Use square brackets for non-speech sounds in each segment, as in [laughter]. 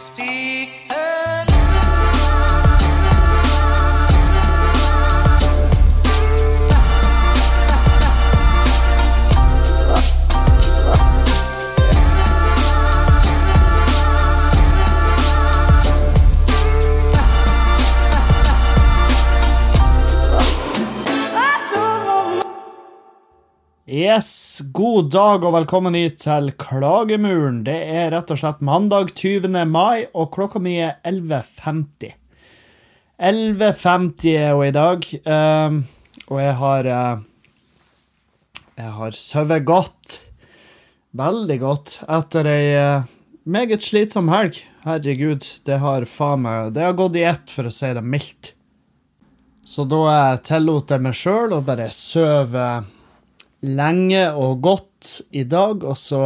Speak Yes, god dag og velkommen hit til Klagemuren. Det er rett og slett mandag 20. mai, og klokka mi er 11.50. 11.50 er hun i dag, um, og jeg har uh, Jeg har sovet godt. Veldig godt. Etter ei uh, meget slitsom helg. Herregud, det har faen meg Det har gått i ett, for å si det mildt. Så da eh, tillot jeg meg sjøl å bare sove lenge og godt i dag, og så,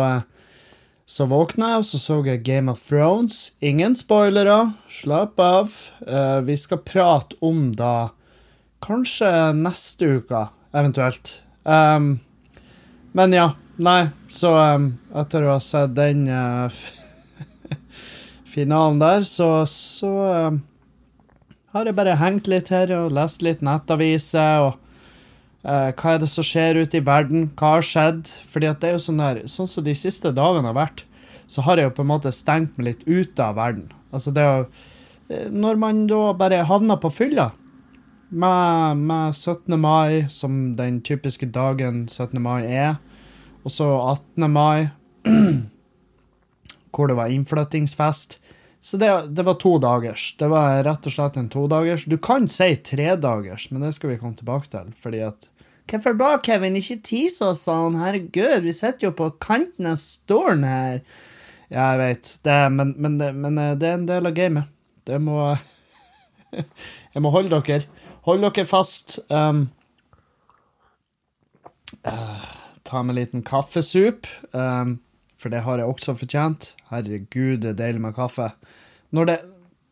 så våkna jeg, og så så jeg Game of Thrones. Ingen spoilere, slapp av. Eh, vi skal prate om da kanskje neste uke, eventuelt. Um, men ja, nei, så um, etter å ha sett den uh, [laughs] finalen der, så, så um, har jeg bare hengt litt her og lest litt nettaviser. og hva er det som skjer ute i verden? Hva har skjedd? Fordi at det er jo sånn der, sånn som de siste dagene har vært, så har jeg jo på en måte stengt meg litt ute av verden. Altså det å eh, Når man da bare havner på fylla med, med 17. mai, som den typiske dagen 17. mai er, og så 18. mai, [clears throat] hvor det var innflyttingsfest. Så det, det, var to dagers. Det var rett og slett en todagers. Du kan si tredagers, men det skal vi komme tilbake til. fordi at Hvorfor da, Kevin? Ikke tis oss sånn. Herregud, vi sitter jo på kanten av stolen her. Ja, jeg vet, det, men, men, men, eh, det er en del av gamet. Det må [laughs] Jeg må holde dere. Hold dere fast. Um, uh, ta med en liten kaffesup, um, for det har jeg også fortjent. Herregud, det er deilig med kaffe. Når, det,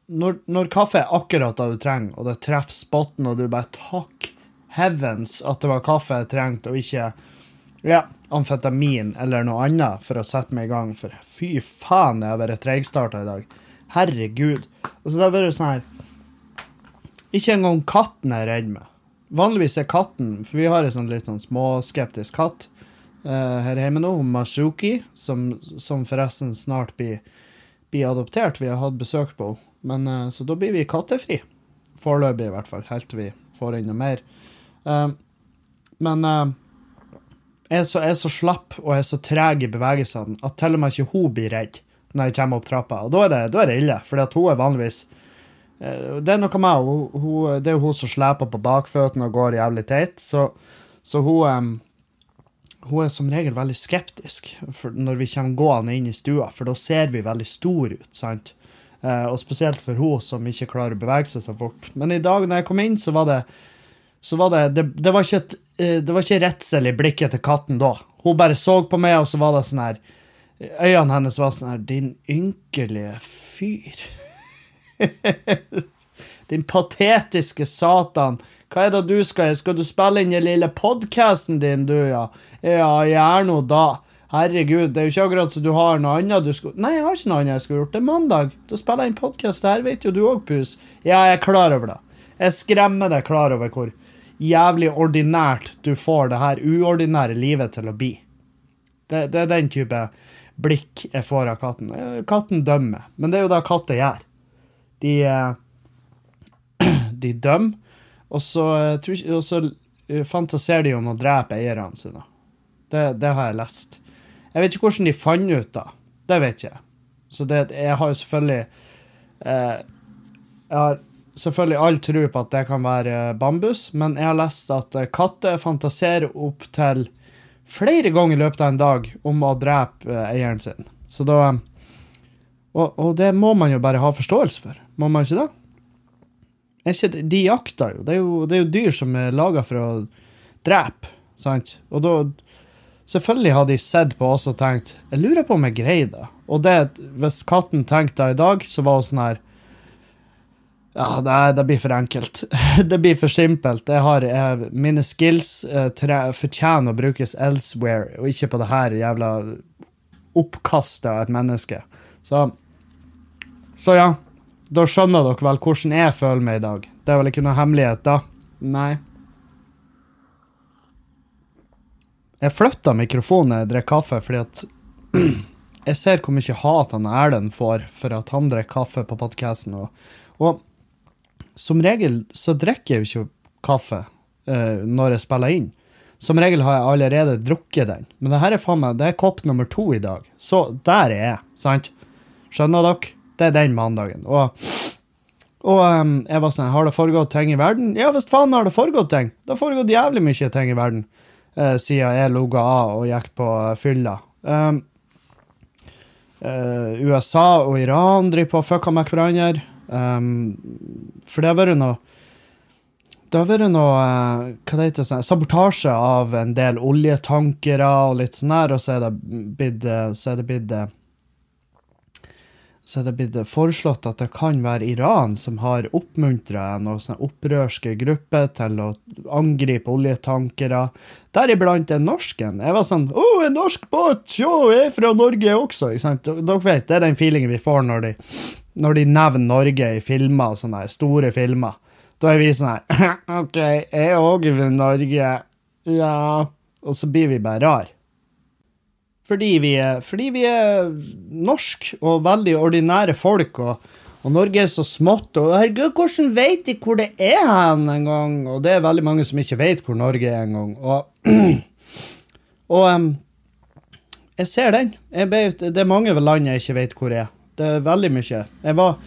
når, når kaffe er akkurat det du trenger, og det treffer spotten, og du bare Takk heavens at det var kaffe jeg trengte, og ikke ja, amfetamin eller noe annet for å sette meg i gang. For fy faen, jeg har vært treigstarta i dag. Herregud. Altså, det har vært sånn her Ikke engang katten er redd med. Vanligvis er katten For vi har en sånn litt sånn småskeptisk katt uh, her hjemme nå, Masuki, som, som forresten snart blir, blir, adoptert. Vi har hatt besøk på henne. Uh, så da blir vi kattefri. Foreløpig, i hvert fall. Helt til vi får inn noe mer. Uh, men uh, jeg, er så, jeg er så slapp og jeg er så treg i bevegelsene at til og med ikke hun blir redd når jeg kommer opp trappa. Og da er det, da er det ille, for hun er vanligvis uh, Det er noe med hun, Det er jo hun som sleper på bakføttene og går jævlig teit, så, så hun hun er som regel veldig skeptisk når vi kommer gående inn i stua, for da ser vi veldig store ut. sant? Og spesielt for hun som ikke klarer å bevege seg så fort. Men i dag når jeg kom inn, så var det så var det Det, det var ikke et eh, det var ikke redsel i blikket til katten da. Hun bare så på meg, og så var det sånn her Øynene hennes var sånn her Din ynkelige fyr. [laughs] din patetiske satan. Hva er det du skal gjøre? Skal du spille inn den lille podkasten din, du, ja? Ja, gjerne da. Herregud, det er jo ikke akkurat så du har noe annet du skulle Nei, jeg har ikke noe annet jeg skulle gjort. Det er mandag. Da spiller jeg inn podkast. Det her vet jo du òg, Pus. Ja, jeg er klar over det. Jeg skremmer deg klar over hvor jævlig ordinært du får det her uordinære livet til å bli. Det, det, er den type blikk jeg får av katten. Eh, katten dømmer, men det er jo det katter gjør. De, eh, [clears throat] de dømmer, og så, eh, og så fantaserer de om å drepe eierne sine. Det, det, har jeg lest. Jeg vet ikke hvordan de fant ut da. Det vet jeg. Så det, jeg har jo selvfølgelig eh, Jeg har selvfølgelig all tro på at det kan være bambus, men jeg har lest at eh, katter fantaserer opp til flere ganger i løpet av en dag om å drepe eh, eieren sin. Så da og, og, det må man jo bare ha forståelse for, må man ikke det? De jakter jo. Det jo, det er jo dyr som er laga for å drepe, sant? Og da Selvfølgelig har de sett på oss og tenkt Jeg lurer på om jeg greier det. Og det, hvis katten tenkte det i dag, så var hun sånn her ja, det, det, blir for enkelt. [laughs] Det blir for simpelt. Jeg har, jeg, mine skills eh, tre, fortjener å brukes elsewhere, og ikke på det her jævla oppkastet av et menneske. Så Så ja, da skjønner dere vel hvordan jeg føler meg i dag. Det er vel ikke noe hemmelighet, da? Nei. Jeg flytta mikrofonen når jeg drikker kaffe, fordi at [clears throat] jeg ser hvor mye hat han Erlend får for at han drikker kaffe på podkasten. Og, og som regel så drikker jeg jo ikke kaffe uh, når jeg spiller inn. Som regel har jeg allerede drukket den. Men det her er faen meg, det er kopp nummer to i dag. Så der er jeg, sant? Skjønner dere? Det er den mandagen. Og, og um, jeg var sånn, har det foregått ting i verden? Ja visst faen har det foregått ting. Det har foregått jævlig mye ting i verden uh, siden jeg logga av og gikk på fylla. Um, uh, USA og Iran driver på og fucker med hverandre. Um, for det har vært noe det har vært noe hva det heter, sånn, sabotasje av en del oljetankere og litt sånn her, og så er det blitt, så er det blitt så er det blitt foreslått at det kan være Iran som har oppmuntra noen opprørske grupper til å angripe oljetankere, deriblant en norsken. Jeg var sånn 'Å, oh, en norsk båt! Sjå, jeg er fra Norge også!' Dere vet, det er den feelingen vi får når de, når de nevner Norge i filmer, og sånne store filmer. Da er vi sånn her [laughs] 'OK, jeg er òg fra Norge.' Ja Og så blir vi bare rar. Fordi vi er, fordi vi er norsk og veldig ordinære folk, og, og Norge er så smått. Og herregud, hvordan vet de hvor det er hen en gang? Og det er veldig mange som ikke vet hvor Norge er en gang. Og, [clears throat] og um, jeg ser den. Jeg vet, det er mange land jeg ikke vet hvor jeg er. Det er veldig mye. Jeg, var,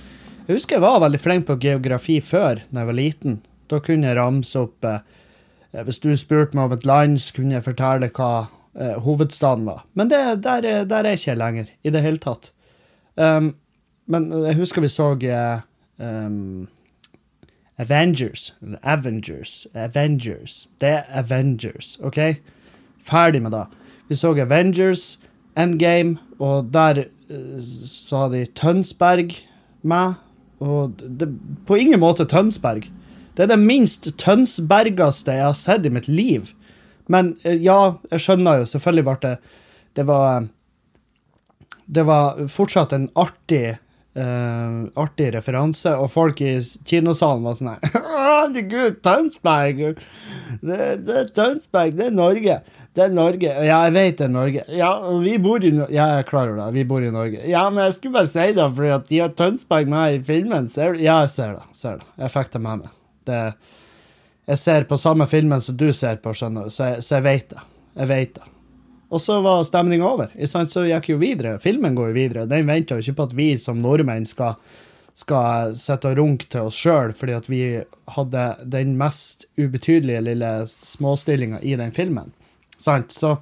jeg husker jeg var veldig flink på geografi før, da jeg var liten. Da kunne jeg ramse opp eh, Hvis du spurte meg om et land, så kunne jeg fortelle hva eh, hovedstaden var. Men det, der, der, er ikke lenger i det hele tatt. Um, men jeg husker vi så eh, um, Avengers. Avengers. Avengers. Det er Avengers, OK? Ferdig med det. Vi så Avengers, Endgame, og der uh, har de Tønsberg med. Og det, på ingen måte Tønsberg. Det er det minst tønsbergeste jeg har sett i mitt liv. Men eh, ja, jeg skjønner jo. Selvfølgelig ble det Det var Det var fortsatt en artig Uh, artig referanse, og folk i kinosalen var sånn her [laughs] Herregud, Tønsberg! Det, det, er Tønsberg, det er Norge. Det er Norge. Ja, jeg vet det er Norge. Ja, vi bor i Norge. Ja, jeg klarer det. Vi bor i Norge. Ja, men jeg skulle bare si det, fordi at de har Tønsberg med i filmen. Ser du? Ja, jeg ser det. Ser det. Jeg fikk det med meg. Det jeg ser på samme filmen som du ser på, skjønner du, så jeg, så jeg vet det. Jeg vet det. Og så var stemninga over. Så gikk jo videre. Filmen går jo videre. Den venter jo ikke på at vi som nordmenn skal, skal sitte og runke til oss sjøl fordi at vi hadde den mest ubetydelige lille småstillinga i den filmen. Sant? Så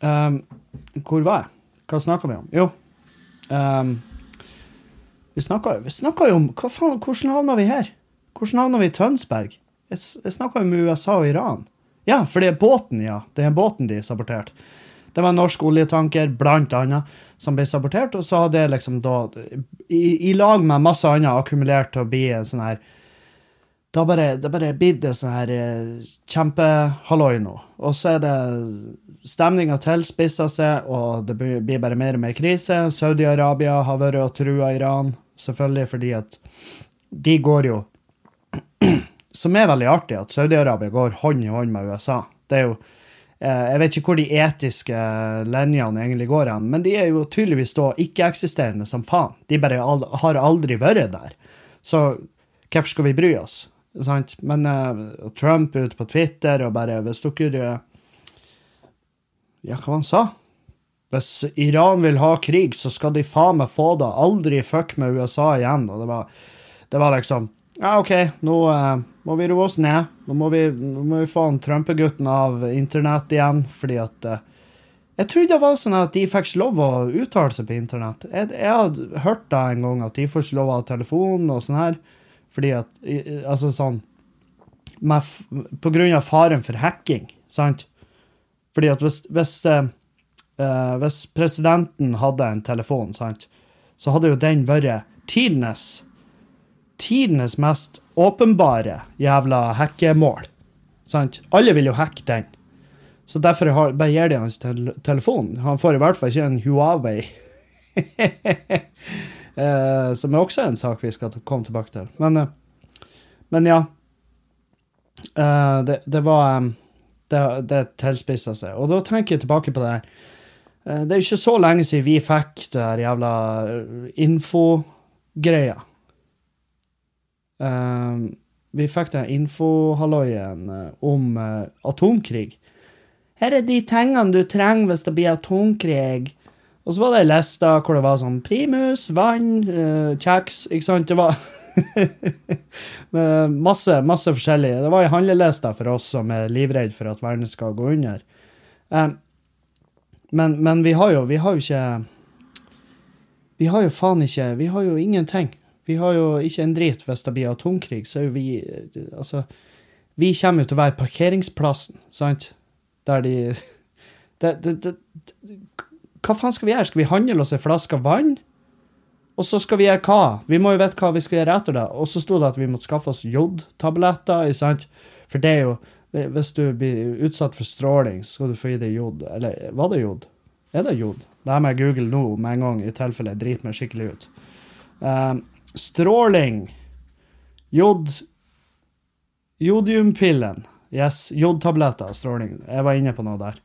um, Hvor var jeg? Hva snakka vi om? Jo um, Vi snakka jo om hva faen, Hvordan havna vi her? Hvordan havna vi i Tønsberg? Jeg, jeg snakka jo med USA og Iran. Ja, for det er båten, ja. Det er båten de saboterte. Det var en norsk oljetanker, blant annet, som ble sabotert, og så hadde det liksom da, i, i, lag med masse annet, akkumulert til å bli en sånn her Har bare, det bare blitt en sånn her eh, kjempehalloi nå. Og så er det Stemninga tilspisser seg, og det blir bare mer og mer krise. Saudi-Arabia har vært og trua Iran, selvfølgelig fordi at de går jo [clears throat] som er veldig artig, at Saudi-Arabia går hånd i hånd med USA. Det er jo eh, Jeg vet ikke hvor de etiske linjene egentlig går hen, men de er jo tydeligvis da ikke-eksisterende som faen. De bare har aldri vært der. Så hvorfor skal vi bry oss? Sant? Men uh, Trump ute på Twitter og bare Hvis dere Ja, hva han sa? Hvis Iran vil ha krig, så skal de faen meg få det. Aldri fuck med USA igjen. Og det var, det var liksom ja, OK, nå uh, må vi roe oss ned. Nå må vi, nå må vi få Trumpegutten av internett igjen, fordi at uh, Jeg trodde det var sånn at de fikk lov å uttale seg på internett. Jeg, jeg hadde hørt da en gang at de får lov å ha telefon og sånn her, fordi at Altså sånn med, På grunn av faren for hacking, sant? Fordi at hvis, hvis, uh, hvis presidenten hadde en telefon, sant, så hadde jo den vært tidenes tidenes mest åpenbare jævla hackemål. Sant? Alle vil jo hacke den. Så derfor har, bare gir de hans tel telefon. Han får i hvert fall ikke en Huawei. [laughs] Eh, som er også en sak vi skal komme tilbake til. Men, eh, men ja. Eh, det, det var eh, Det, det tilspissa seg. Og da tenker jeg tilbake på det her. Det er jo ikke så lenge siden vi fikk det her jævla infogreia. Eh, vi fikk den infohalloien om eh, atomkrig. Her er de tingene du trenger hvis det blir atomkrig. Og så var det ei liste hvor det var sånn primus, vann, uh, kjeks Ikke sant? Det var [laughs] masse, masse forskjellig. Det var ei handleliste for oss som er livredd for at verden skal gå under. Um, men, men vi har jo Vi har jo ikke Vi har jo faen ikke Vi har jo ingenting. Vi har jo ikke en drit hvis det blir atomkrig, så er jo vi eh, Altså, vi kommer jo til å være parkeringsplassen, sant? Der de [laughs] det, det, det, Hva faen skal vi gjøre? Skal vi handle oss en flaske vann? Og så skal vi gjøre hva? Vi må jo vite hva vi skal gjøre etter det. Og så sto det at vi måtte skaffe oss jodtabletter, sant? For det er jo Hvis du blir utsatt for stråling, så skal du få i deg jod. Eller var det jod? Er det jod? Det her må jeg google nå med en gang, i tilfelle jeg driter meg skikkelig ut. Um, stråling. Jod Jodiumpillen. Yes, jodtabletter, stråling. Jeg var inne på noe der.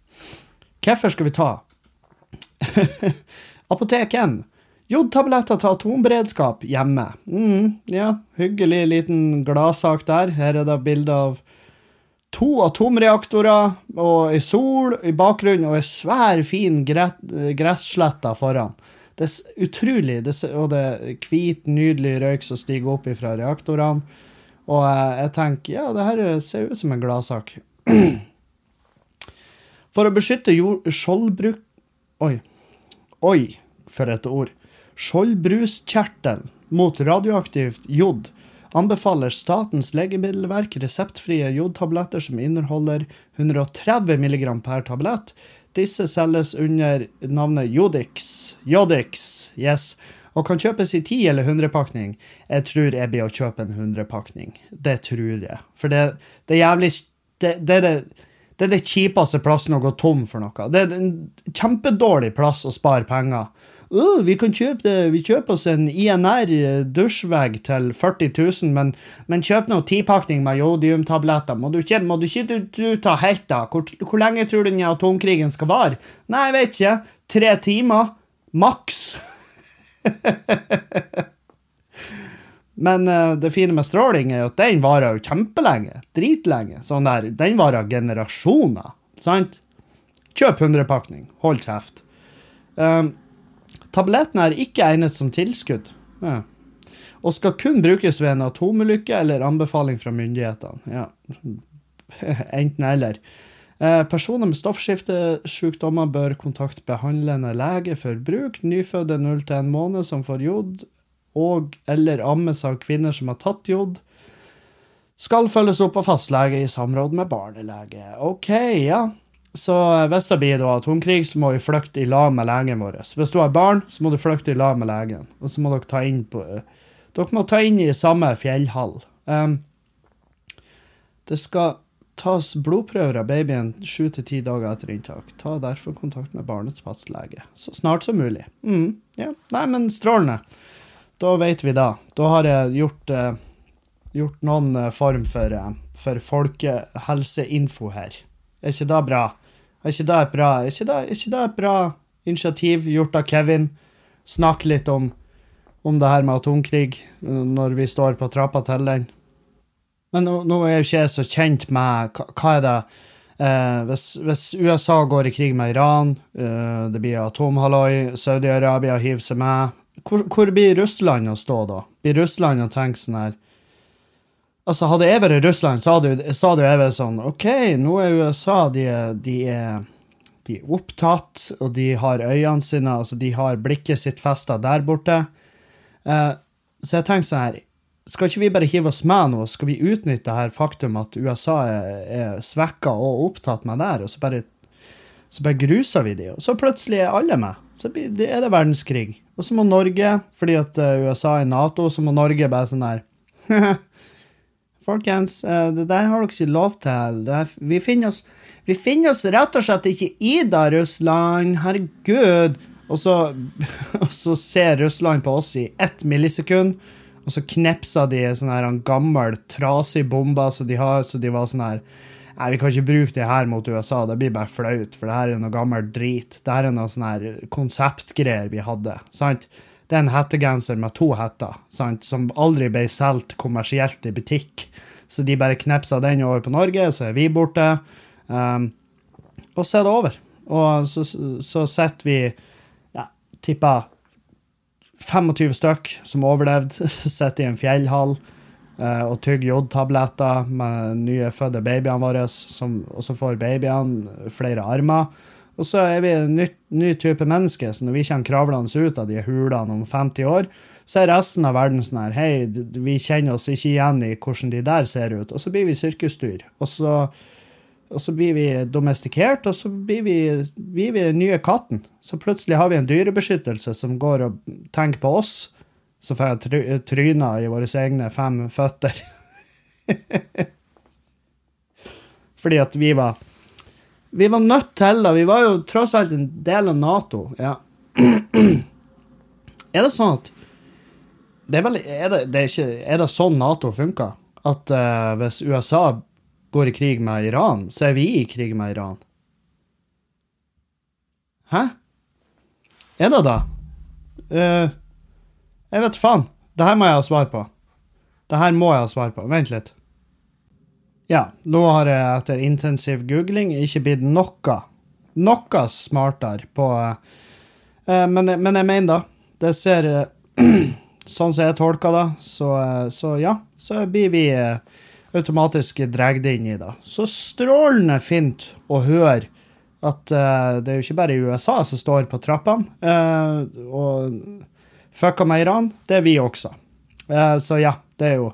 Hvorfor skal vi ta? [laughs] Apoteken. Jodtabletter til atomberedskap hjemme. Mm, ja, hyggelig liten gladsak der. Her er det bilde av to atomreaktorer og ei sol i bakgrunnen og ei svær, fin gresslette foran. Det er utrolig, det, og det er hvit, nydelig røyk som stiger opp fra reaktorene. Og jeg tenker ja, det her ser ut som en gladsak. [clears throat] For å beskytte jord, skjoldbruk... Oi. Oi, for et ord. Skjoldbruskjertel mot radioaktivt jod anbefaler Statens legemiddelverk reseptfrie jodtabletter som inneholder 130 mg per tablett. Disse selges under navnet Jodix. Jodix, yes. Og kan kjøpes i 10 eller 100-pakning. Jeg tror jeg blir å kjøpe en 100-pakning. Det tror jeg. For det, det er jævlig det, det, det, det er det kjipeste plassen å gå tom for noe. Det er en kjempedårlig plass å spare penger. Uh, vi kan kjøpe det. Vi kjøper oss en INR dusjvegg til 40 000, men, men kjøp nå tipakning med jodiumtabletter. Må du ikke, må du, ikke du, du ta helt, da? Hvor, hvor lenge tror du den atomkrigen skal vare? Nei, jeg vet ikke. Tre timer? Maks. [laughs] Men uh, det fine med stråling er at den varer jo kjempelenge. Dritlenge. Sånn der, Den varer generasjoner. Sant? Kjøp 100-pakning. Hold kjeft. Um, tabletten er ikke egnet som tilskudd. Ja. Og skal kun brukes ved en atomulykke eller anbefaling fra myndighetene. Ja. [laughs] Enten eller. Eh, personer med stoffskiftesykdommer bør kontakte behandlende lege for bruk. Nyfødte 0 til 1 måned som får jod, og eller ammes av kvinner som har tatt jod, skal følges opp av fastlege i samråd med barnelege. OK, ja. Så hvis det blir da atomkrig, så må vi flykte i lag med legen vår. Hvis du har barn, så må du flykte i lag med legen. Og så må dere ta inn på Dere må ta inn i samme fjellhall. Um, det skal tas blodprøver av babyen sju til ti dager etter inntak. Ta derfor kontakt med barnets fastlege så snart som mulig. Mm, ja. Nei, men strålende. Da vet vi da. Da har jeg gjort, uh, gjort noen uh, form for, uh, for folkehelseinfo her. Er ikke det bra? Er ikke det et bra, er ikke det, er ikke det et bra initiativ gjort av Kevin? Snakke litt om, om det her med atomkrig når vi står på trappa til den. Men nå, nå er jo ikke jeg så kjent med hva, hva er det eh, hvis, hvis, USA går i krig med Iran, eh, det blir atomhalloi, Saudi-Arabia hiver seg med, hvor, hvor, blir Russland å stå da? Blir Russland å tenke sånn her Altså, hadde jeg vært i Russland, så hadde, hadde jeg vært sånn OK, nå er USA de, de, er, de er opptatt, og de har øynene sine Altså, de har blikket sitt festa der borte. Uh, så jeg tenker sånn her Skal ikke vi bare hive oss med nå? Skal vi utnytte det her faktum at USA er, er svekka og opptatt med der, og så bare, så bare gruser vi de, og så plutselig er alle med? Så er det verdenskrig. Og så må Norge, fordi at eh, USA er Nato, så må Norge bare sånn her [laughs] Folkens, eh, det der har dere ikke lov til. Er, vi, finner oss, vi, finner oss, rett og slett ikke i da, Russland. Herregud. Og så, [laughs] og så ser Russland på oss i ett millisekund, og så knepser de sånn her en gammel, trasig bombe som de har, så de var sånn her Nei, vi kan ikke bruke det her mot USA, det blir bare flaut, for det her er noe gammel drit. Det her er noe sånn her konseptgreier vi hadde, sant? Det er en hettegenser med to hetter, sant, som aldri ble solgt kommersielt i butikk. Så de bare knepsa den over på Norge, så er vi borte. Um, og så er det over. Og så, så sitter vi, ja, tippa 25 stykk som overlevde, [laughs] sitter i en fjellhall og tygge jodtabletter med nye fødte babyene våre, som, og så får babyene flere armer. Og så er vi en ny, ny type mennesker, så når vi kommer kravlende ut av de hulene om 50 år, så er resten av verden sånn her Hei, vi kjenner oss ikke igjen i hvordan de der ser ut. Og så blir vi sirkusdyr. Og så, og så blir vi domestikert, og så blir vi, blir vi den nye katten. Så plutselig har vi en dyrebeskyttelse som går og tenker på oss. Så får jeg try tryna i våre egne fem føtter. [laughs] Fordi at vi var Vi var nødt til det. Vi var jo tross alt en del av Nato. Ja. [clears throat] er det sånn at det er, vel, er, det, det er, ikke, er det sånn Nato funker? At uh, hvis USA går i krig med Iran, så er vi i krig med Iran? Hæ? Er det det? Eh, jeg vet faen. Det her må jeg ha svar på. Det her må jeg ha svar på. Vent litt. Ja, nå har jeg etter intensiv googling ikke blitt noe, noe smartere på eh, men, men jeg mener da, det ser eh, [clears throat] Sånn som jeg tolker det, så, eh, så ja, så blir vi eh, automatisk dratt inn i det. Så strålende fint å høre at eh, det er jo ikke bare USA som står på trappene. eh, og fucka med Iran, det er vi også. Eh, så ja, det er jo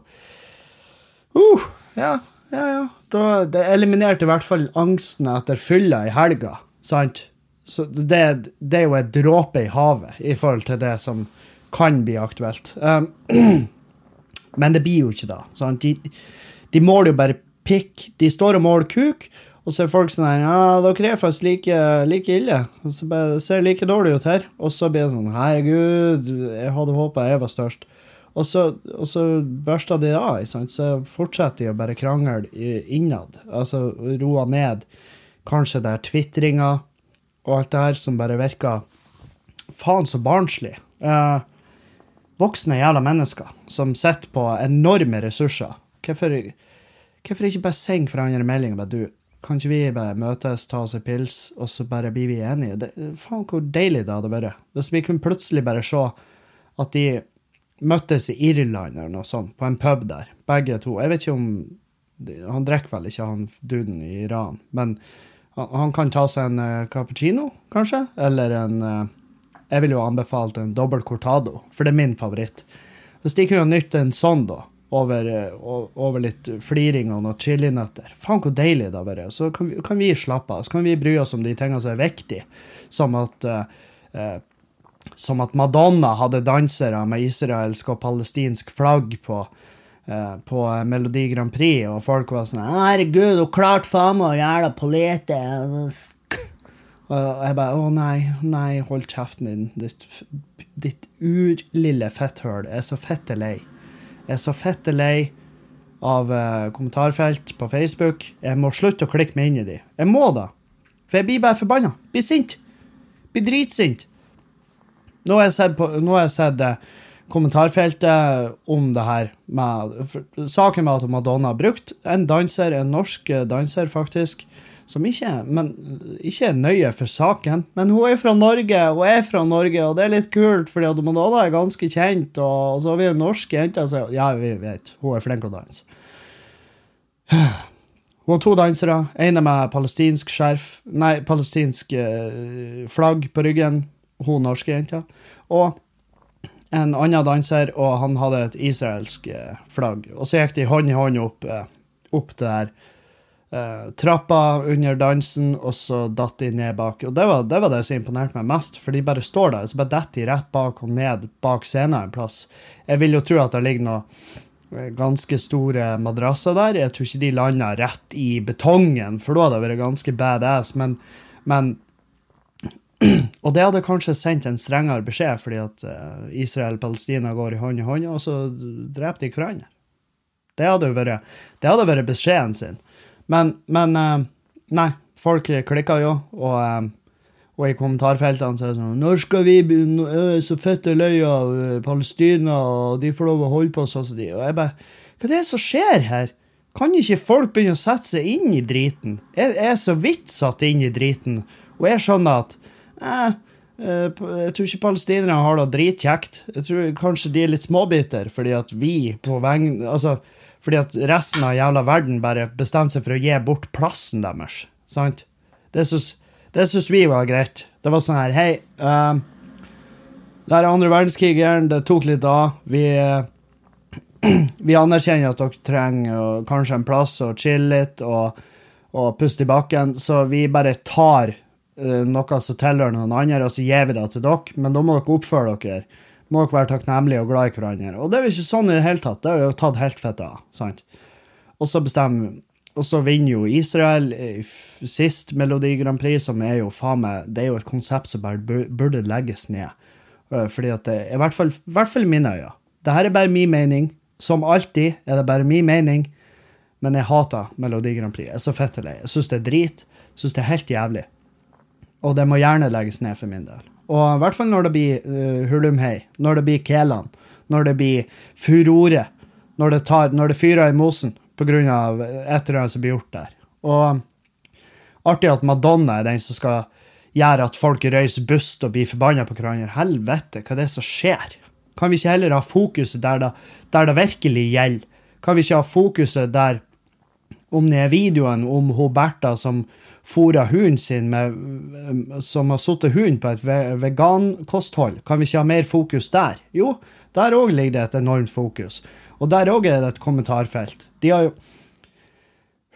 uh, Ja, ja, ja. Da, det eliminerte i hvert fall angsten etter fylla i helga, sant? Så det, det er jo et dråpe i havet i forhold til det som kan bli aktuelt. Um, [clears throat] men det blir jo ikke. Sant? De, de måler jo bare pikk. De står og måler kuk, og så er folk sånn her Ja, dere er faktisk like, like ille. Og så bare, det ser like dårlig ut her. Og så blir det sånn Herregud, jeg hadde håpa jeg var størst. Og så, og så børster de av, sant? så fortsetter de å bare krangle innad. Altså roa ned. Kanskje det er tvitringa og alt det her som bare virker faen så barnslig. Eh, voksne jævla mennesker som sitter på enorme ressurser. Hvorfor, hvorfor ikke bare sende hverandre melding og bare du, kan ikke vi bare møtes, ta oss en pils, og så bare blir vi enige? Det, faen, hvor deilig det hadde vært. Hvis vi kunne plutselig bare se at de møttes i Irland eller noe sånt, på en pub der, begge to. Jeg vet ikke om Han drikker vel ikke, han duden i Iran, men han, kan ta seg en uh, cappuccino, kanskje, eller en uh, Jeg vil jo anbefalt en dobbel cortado, for det er min favoritt. Hvis de kunne nytte en sånn, da, over, eh, over litt fliring og noen chilinøtter Faen, hvor deilig det hadde vært. Så kan vi, kan vi slappe av. Så kan vi bry oss om de tingene som er viktige, som at eh, eh, som at Madonna hadde dansere med israelsk og palestinsk flagg på, eh, på Melodi Grand Prix, og folk var sånn 'Herregud, hun klarte faen meg å gjøre det på lete'. Og jeg bare 'Å nei, nei, hold kjeften din, ditt, ditt urlille fetthøl'. Er så fette lei. Jeg er så fette lei av uh, kommentarfelt på Facebook. Jeg må slutte å klikke meg inn i de. Jeg må da. For jeg blir bare forbanna. Blir sint. Blir dritsint. Nå har jeg sett, på, har jeg sett uh, kommentarfeltet om det her med for- Saken med at Madonna har brukt en danser, en norsk eh, danser faktisk, som ikke, men, ikke er nøye for saken. Men hun er fra Norge, og er fra Norge, og det er litt kult, fordi at Madonna er ganske kjent, og, og så har vi en norsk jente, så ja, vi vet, hun er flink å danse. [sighs] Hun har to dansere, ene med palestinsk skjerf, nei, palestinsk eh, flagg på ryggen, hun norske jenta, og en annen danser, og han hadde et israelsk eh, flagg. Og så gikk de hånd i hånd opp, eh, opp det der eh, trappa under dansen, og så datt de ned bak. Og det var, det var det som imponerte meg mest, for de bare står der, så bare detter de rett bak og ned bak scenen en plass. Jeg vil jo tro at det ligger noe eh, ganske store madrasser der. Jeg tror ikke de landa rett i betongen, for da hadde det vært ganske badass, men, men [clears throat] Og det hadde kanskje sendt en strengere beskjed, fordi at eh, Israel og Palestina går i hånd i hånd, og så dreper de hverandre. Det hadde jo vært, det hadde vært beskjeden sin. Men, men eh, nei, folk klikka jo, og, eh, og i kommentarfeltene så er det sånn Når skal vi Så fette løy av Palestina, og de får lov å holde på sånn som de Og jeg bare Hva er det som skjer her? Kan ikke folk begynne å sette seg inn i driten? Jeg er så vidt satt inn i driten, og jeg skjønner at eh, jeg tror ikke palestinerne har det dritkjekt. Jeg tror kanskje de er litt småbiter, fordi at vi på vegne Altså, fordi at resten av jævla verden bare bestemte seg for å gi bort plassen deres. Sant? Det syns, vi var greit. Det var sånn her Hei, eh, det er andre verdenskrigen, det tok litt av. Vi eh, [clears throat] vi anerkjenner at dere trenger øh, kanskje en plass å chille litt og, og puste i bakken, så vi bare tar uh, noe som tilhører noen andre, og så gir vi det til dere. Men da må dere oppføre dere. Må dere være takknemlige og glad i hverandre. Og det er jo ikke sånn i det hele tatt. Det er jo tatt helt fett av. sant? Og så bestemmer og så vinner jo Israel sist Melodi Grand Prix, som er jo faen meg Det er jo et konsept som bare burde legges ned. Øh, Fordi at det I hvert fall, i hvert fall mine øyne. Det her er bare min mening. Som alltid er det bare min mening. Men jeg hater Melodi Grand Prix. Jeg er så fette lei. Jeg syns det er drit. Jeg syns det er helt jævlig. Og det må gjerne legges ned for min del. Og i hvert fall når det blir uh, Hulumhei, når det blir Kelan, når det blir furore, når det, tar, når det fyrer i mosen av et eller annet som blir gjort der. Og artig at Madonna er den som skal gjøre at folk røyser bust og blir forbanna på hverandre. Helvete, hva er det som skjer? Kan vi ikke heller ha fokuset der det, der det virkelig gjelder? Kan vi ikke ha fokuset der om det er videoen om hun Bertha som fôra hunden sin med Som har satt hunden på et vegankosthold, kan vi ikke ha mer fokus der? Jo, der òg ligger det et enormt fokus. Og der òg er det et kommentarfelt. De har jo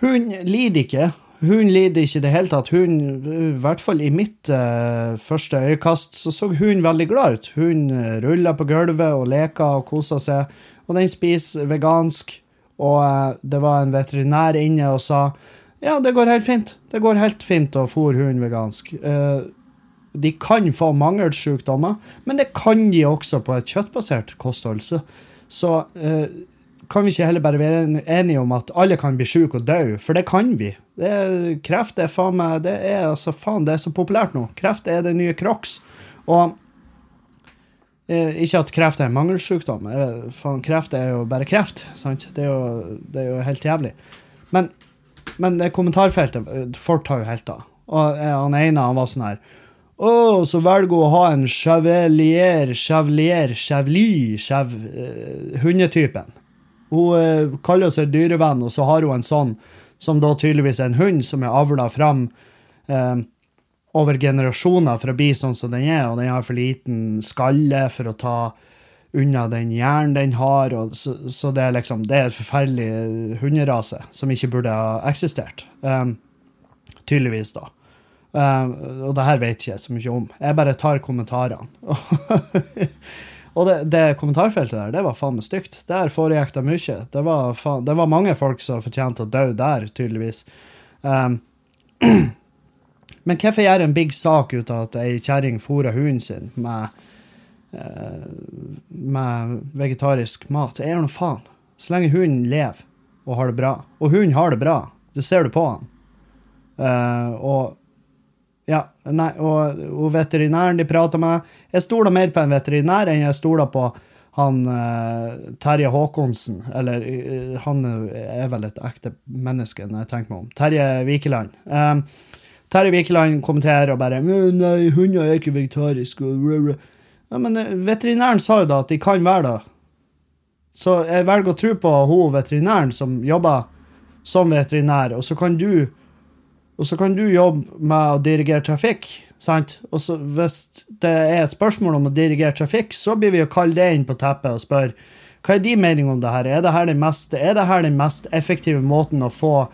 Hun lider ikke. Hun lider ikke i det hele tatt. Hun, i hvert fall i mitt uh, første øyekast, så så hun veldig glad ut. Hun uh, rulla på gulvet og leka og kosa seg. Og den spiser vegansk. Og uh, det var en veterinær inne og sa ja, det går helt fint. Det går helt fint å fôre hunden vegansk. Eh, de kan få mangelsykdommer, men det kan de også på et kjøttbasert kosthold. Så, så eh, kan vi ikke heller bare være enige om at alle kan bli syke og dø, for det kan vi. Det er, kreft er faen meg Det er altså faen, det er så populært nå. Kreft er det nye crocs. Og eh, ikke at kreft er en mangelsykdom. Eh, faen, kreft er jo bare kreft. sant? Det er jo, det er jo helt jævlig. Men, men det kommentarfeltet eh, Folk tar jo helt av. Og eh, han ene han var sånn her Å, så velger hun å ha en chevalier, chevalier, chevly, chev, Uh, hundetypen. Hun uh, kaller seg dyrevenn, og så har hun en sånn som da tydeligvis er en hund som er avla fram uh, over generasjoner for å bli sånn som den er, og den har for liten skalle for å ta unna den hjernen den har, så, så det er liksom det er et forferdelig hunderase som ikke burde ha eksistert. Um, tydeligvis, da. Um, og det her vet ikke jeg så mye om. Jeg bare tar kommentarene. [laughs] og det, det kommentarfeltet der, det var faen meg stygt. Der foregikk det mye. Det var, faen, det var mange folk som fortjente å dø der, tydeligvis. Um, [clears throat] men hvorfor gjøre en big sak ut av at ei kjerring fôra hunden sin med, med vegetarisk mat? Jeg gjør nå faen. Så lenge hunden lever og har det bra. Og hunden har det bra. Det ser du på han. Eh, og ja, nei, og, og veterinæren de prater med Jeg stoler mer på en veterinær enn jeg stoler på han eh, Terje Håkonsen. Eller eh, han er vel et ekte menneske, når jeg tenker meg om. Terje Vikeland. Um, Terje Vikeland kommenterer og bare Nei, hunder er ikke vegetariske. Og rø, rø». Ja, men eh, veterinæren sa jo da at de kan være det. Så jeg velger å tro på hun veterinæren som jobber som veterinær, og så kan du og så kan du jobbe med å dirigere trafikk. sant? Og så hvis det er et spørsmål om å dirigere trafikk, så blir vi å kalle det inn på teppet og spørre hva er din mening om det her? Er det her den mest, den mest effektive måten å få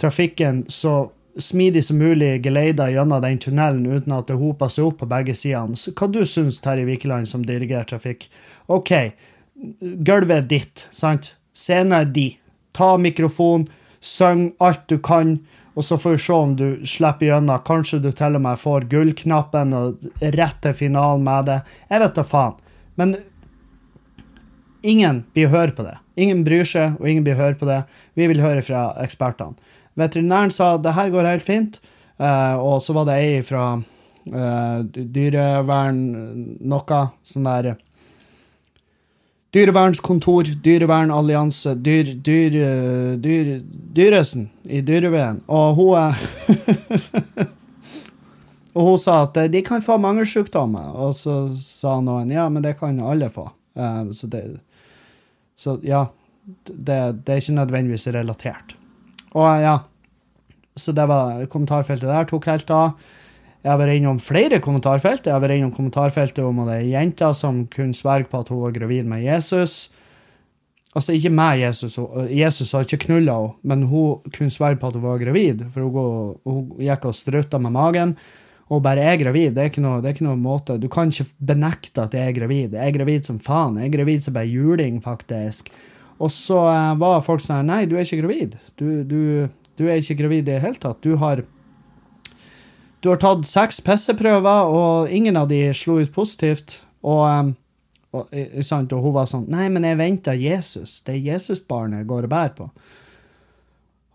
trafikken så smidig som mulig geleida gjennom den tunnelen uten at det hoper seg opp på begge sidene? Hva du syns Terje Vikeland som dirigerer trafikk? OK, gulvet er ditt, sant? Scenen er di. Ta mikrofon, syng alt du kan, Og så får vi se om du slipper gjennom. Kanskje du til og med får gullknappen og rett til finalen med det. Jeg vet da faen. Men ingen blir høre på det. Ingen bryr seg, og ingen blir høre på det. Vi vil høre fra ekspertene. Veterinæren sa det her går helt fint, eh, og så var det ei fra eh, dyrevern noe sånn der Dyrevernskontor, Dyrevernallianse, dyr, dyr, eh, dyr, Dyresen i Dyreveden. Og hun eh, [laughs] Og hun sa at eh, de kan få mange sykdommer. Og så sa noen ja, men det kan alle få. Eh, så, det, så ja, det, det er ikke nødvendigvis relatert. Og eh, ja, så det var kommentarfeltet der tok helt av. Jeg har vært innom flere kommentarfelt. Jeg har vært innom kommentarfeltet om det er jenta som kunne sverge på at hun var gravid med Jesus. Altså ikke med Jesus, Jesus har ikke knulla henne, men hun kunne sverge på at hun var gravid, for hun, hun gikk og strutta med magen. Og bare er gravid, det er, ikke noe, det er ikke noe måte Du kan ikke benekte at jeg er gravid. Jeg er gravid som faen. Jeg er gravid som bare juling, faktisk. Og så eh, var folk sånn Nei, du er ikke gravid. Du, du, du er ikke gravid i det hele tatt. Du har du har tatt seks pisseprøver, og ingen av de slo ut positivt. Og, og, sant, og hun var sånn Nei, men jeg venter Jesus. Det er Jesusbarnet jeg går og bærer på.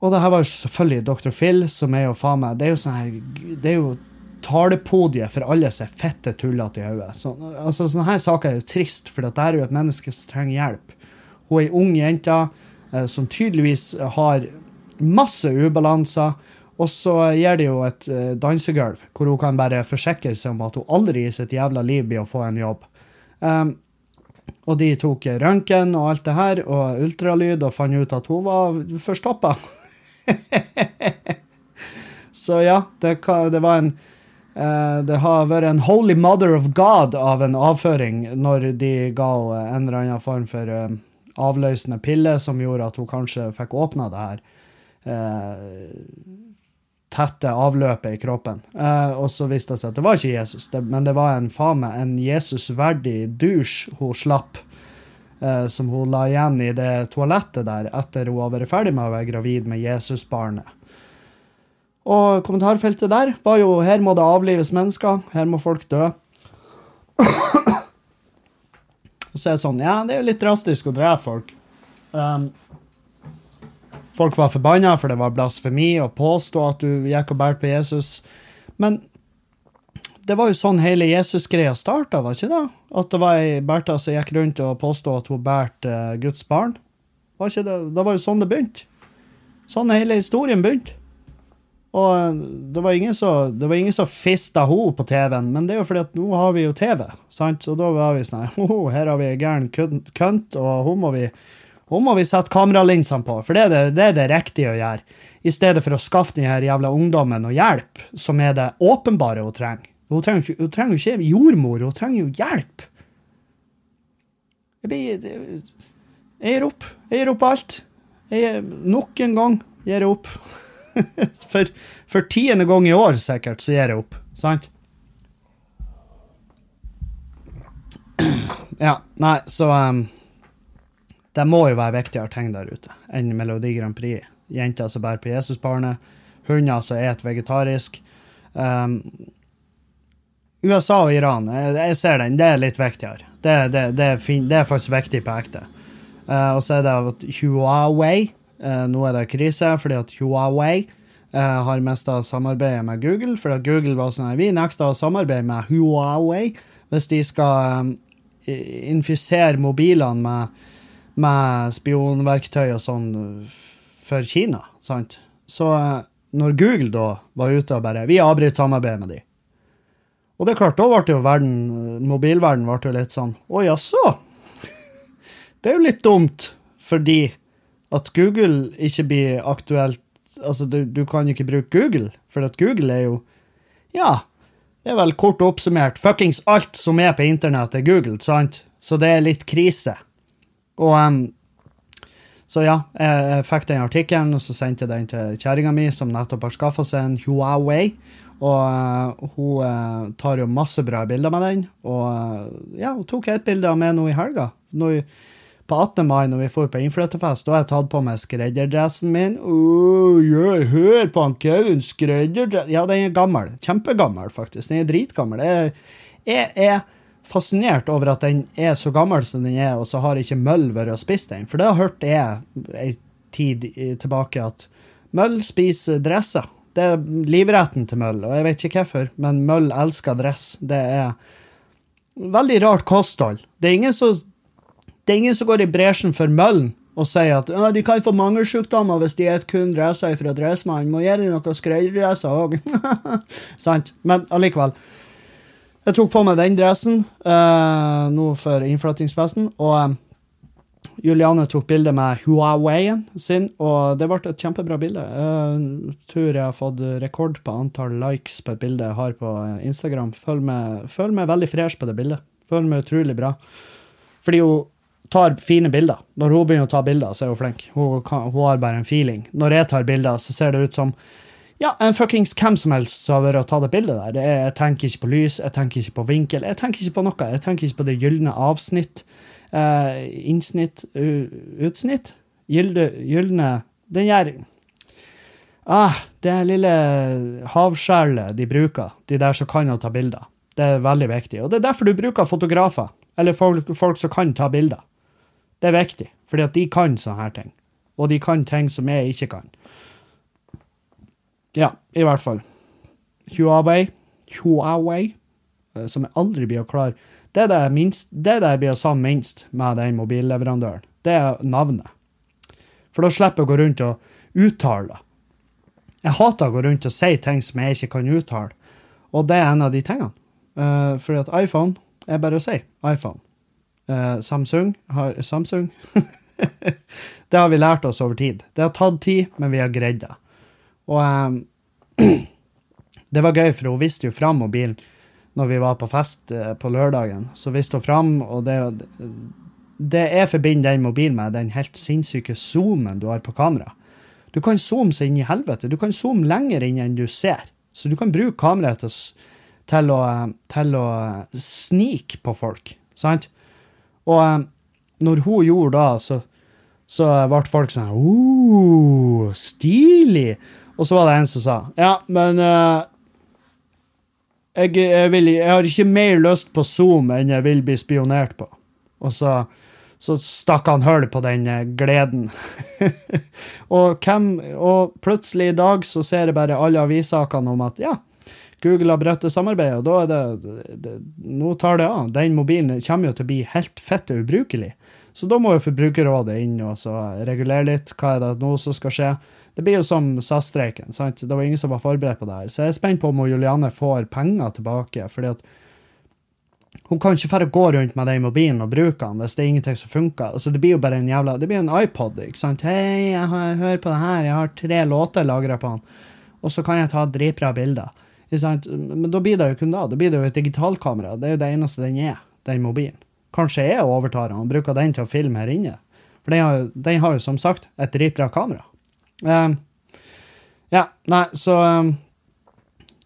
Og det her var jo selvfølgelig Dr. Phil, som er jo faen meg Det er jo sånn her Det er jo talepodiet for alle som er fette tullete i hodet. Så, altså, sånne her saker er jo trist, for dette er jo et menneske som trenger hjelp. Hun er ei ung jente eh, som tydeligvis har masse ubalanser. Og så gir de jo et eh, dansegulv hvor hun kan bare forsikre seg om at hun aldri i sitt jævla liv blir å få en jobb. Um, og de tok røntgen og alt det her, og ultralyd, og fant ut at hun var forstoppa. [laughs] så ja, det, det var en uh, Det har vært en holy mother of God av en avføring når de ga henne en eller annen form for uh, avløsende pille som gjorde at hun kanskje fikk åpna det her tette avløpet i kroppen. Eh, og så viste det seg at det var ikke Jesus, det, men det var en faen en Jesus-verdig dusj hun slapp, eh, som hun la igjen i det toalettet der etter hun har vært ferdig med å være gravid med Jesusbarnet. Og kommentarfeltet der var jo 'her må det avlives mennesker', 'her må folk dø'. Og [coughs] så er det sånn, ja, det er jo litt drastisk å drepe folk. Um, Folk var forbanna, for det var blasfemi å påstå at du gikk og bærte på Jesus. Men det var jo sånn hele Jesus-greia starta, var ikke det? At det var ei Bertha som gikk rundt og påstod at hun bærte eh, Guds barn. Var ikke det? det var jo sånn det begynte. Sånn hele historien begynte. Og eh, det var ingen som, fista henne på TV-en, men det er jo fordi at nå har vi jo TV, sant? Og da var vi sånn her, [laughs] oh, her har vi ei gæren kønt, og hun må vi hun må vi sette kameralinsene på, for det er det, det det riktige å gjøre. I stedet for å skaffe den jævla ungdommen noe hjelp, som er det åpenbare hun trenger. Hun trenger jo trenger ikke jordmor, hun trenger jo hjelp. Jeg blir Jeg gir opp. Jeg gir opp alt. Jeg, nok en gang gir jeg opp. [laughs] for, for tiende gang i år, sikkert, så gir jeg opp. Sant? [clears throat] Ja, nei, så um, Det må jo være viktigere ting der ute enn Melodi Grand Prix. Jenter som bærer på Jesusbarnet, hunder som et vegetarisk. Um, USA og Iran, jeg, jeg ser den, det er litt viktigere. Det, det, det, er, fin, det er faktisk viktig på ekte. Uh, og så er det at Huawei uh, Nå er det krise fordi at Huawei uh, har mista samarbeidet med Google. Fordi at Google var sånn Vi nekter å samarbeide med Huawei hvis de skal um, infisere mobilene med, med spionverktøy og sånn for Kina. sant? Så eh, når Google da var ute og bare Vi avbryter samarbeidet med de. Og det er klart, da ble jo verden, mobilverden ble jo litt sånn Å jaså? [laughs] Det er jo litt dumt, fordi at Google ikke blir aktuelt Altså, du, du kan ikke bruke Google, for at Google er jo Ja, det er vel kort oppsummert fuckings alt som er på internett, er Google, sant? Så det er litt krise. Og um, så ja, jeg, fikk den artikkelen, og så sendte jeg den til kjerringa mi, som nettopp har skaffa seg en Huawei. Og uh, hun uh, tar jo masse bra bilder med den. Og uh, ja, hun tok et bilde av meg nå i helga. Nå, på 18. mai, når vi får på innflytterfest, da har jeg tatt på meg skredderdressen min. Oh, yeah, hør på han Kevin, skredderdress Ja, den er gammel. Kjempegammel, faktisk. Den er dritgammel. Jeg, jeg er fascinert over at den er så gammel som den er, og så har ikke Møll vært og spist den. For det har hørt jeg ei tid tilbake at Møll spiser dresser. Det er livretten til Møll, og jeg vet ikke hvorfor, men Møll elsker dress. Det er veldig rart kosthold. Det er ingen som, er ingen som går i bresjen for møllen og sier at de kan få mangelsykdommer hvis de spiser kun dresser fra Dressmann. Må gi dem noen skredderdresser òg. [laughs] Sant? Men allikevel. Jeg tok på meg den dressen uh, nå for innflyttingsfesten, og um, Juliane tok bilde med Huawei-en sin, og det ble et kjempebra bilde. Jeg tror jeg har fått rekord på antall likes på et bilde jeg har på Instagram. Føler meg, føler meg veldig fresh på det bildet. Føler meg utrolig bra. Fordi hun tar fine bilder. Når hun begynner å ta bilder, så er hun flink. Hun, kan, hun har bare en feeling. Når jeg tar bilder, så ser det ut som ja, en fuckings hvem som helst som har vært og tatt et bilde der. Det er, jeg tenker ikke på lys, jeg tenker ikke på vinkel, jeg tenker ikke på noe. Jeg tenker ikke på det gylne avsnitt, eh, innsnitt, utsnitt. Gylde, gylne Den gjør ah, Det lille havskjælet de bruker, de der som kan å ta bilder, det er veldig viktig. Og det er derfor du bruker fotografer, eller folk, folk som kan ta bilder. Det er viktig, fordi at de kan sånne her ting. Og de kan ting som jeg ikke kan. Ja, i hvert fall. Huawei, Huawei, eh, som jeg aldri blir å klare. Det er det, jeg blir å savne minst med den mobilleverandøren. Det er navnet. For da slipper jeg å gå rundt og uttale det. Jeg hater å gå rundt og si ting som jeg ikke kan uttale. Og det er en av de tingene. Uh, fordi at iPhone er bare å si iPhone. Uh, Samsung har Samsung. [laughs] det har vi lært oss over tid. Det har tatt tid, men vi har greid det. Og um, [clears throat] det var gøy, for hun viste jo fram mobilen når vi var på fest eh, på lørdagen. Så viste hun fram, og det, det jeg forbinder den mobilen med, den helt sinnssyke zoomen du har på kamera. Du kan zoome seg inn i helvete. Du kan zoome lenger inn enn du ser. Så du kan bruke kameraet til, å til å, til å snike på folk, sant? Og eh, når hun gjorde da, så, så ble folk sånn uh, Stilig! Og så var det en som sa Ja, men uh, jeg, jeg, vil, jeg har ikke mer lyst på Zoom enn jeg vil bli spionert på. Og så, så stakk han hull på den eh, gleden. [laughs] og, hvem, og plutselig i dag så ser jeg bare alle avissakene om at ja, Google har brutt samarbeidet, og da er det, det Nå tar det av. Den mobilen kommer jo til å bli helt fette ubrukelig. Så da må jo Forbrukerrådet inn og regulere litt. Hva er det nå som skal skje? Det blir jo som SAS-streiken. sant? Det var ingen som var forberedt på det her. Så jeg er spent på om Juliane får penger tilbake. fordi at hun kan ikke bare gå rundt med den mobilen og bruke den hvis det er ingenting som funker. Altså, det blir jo bare en jævla, det blir en iPod. ikke sant? Hei, jeg, jeg hører på det her, jeg har tre låter lagra på den, og så kan jeg ta dritbra bilder. Ikke sant? Men da blir det jo kun da. Da blir det jo et digitalkamera. Det er jo det eneste den er, den mobilen. Kanskje jeg overtar den og bruker den til å filme her inne. For den har, den har jo som sagt et dritbra kamera. Um, ja, nei, så um,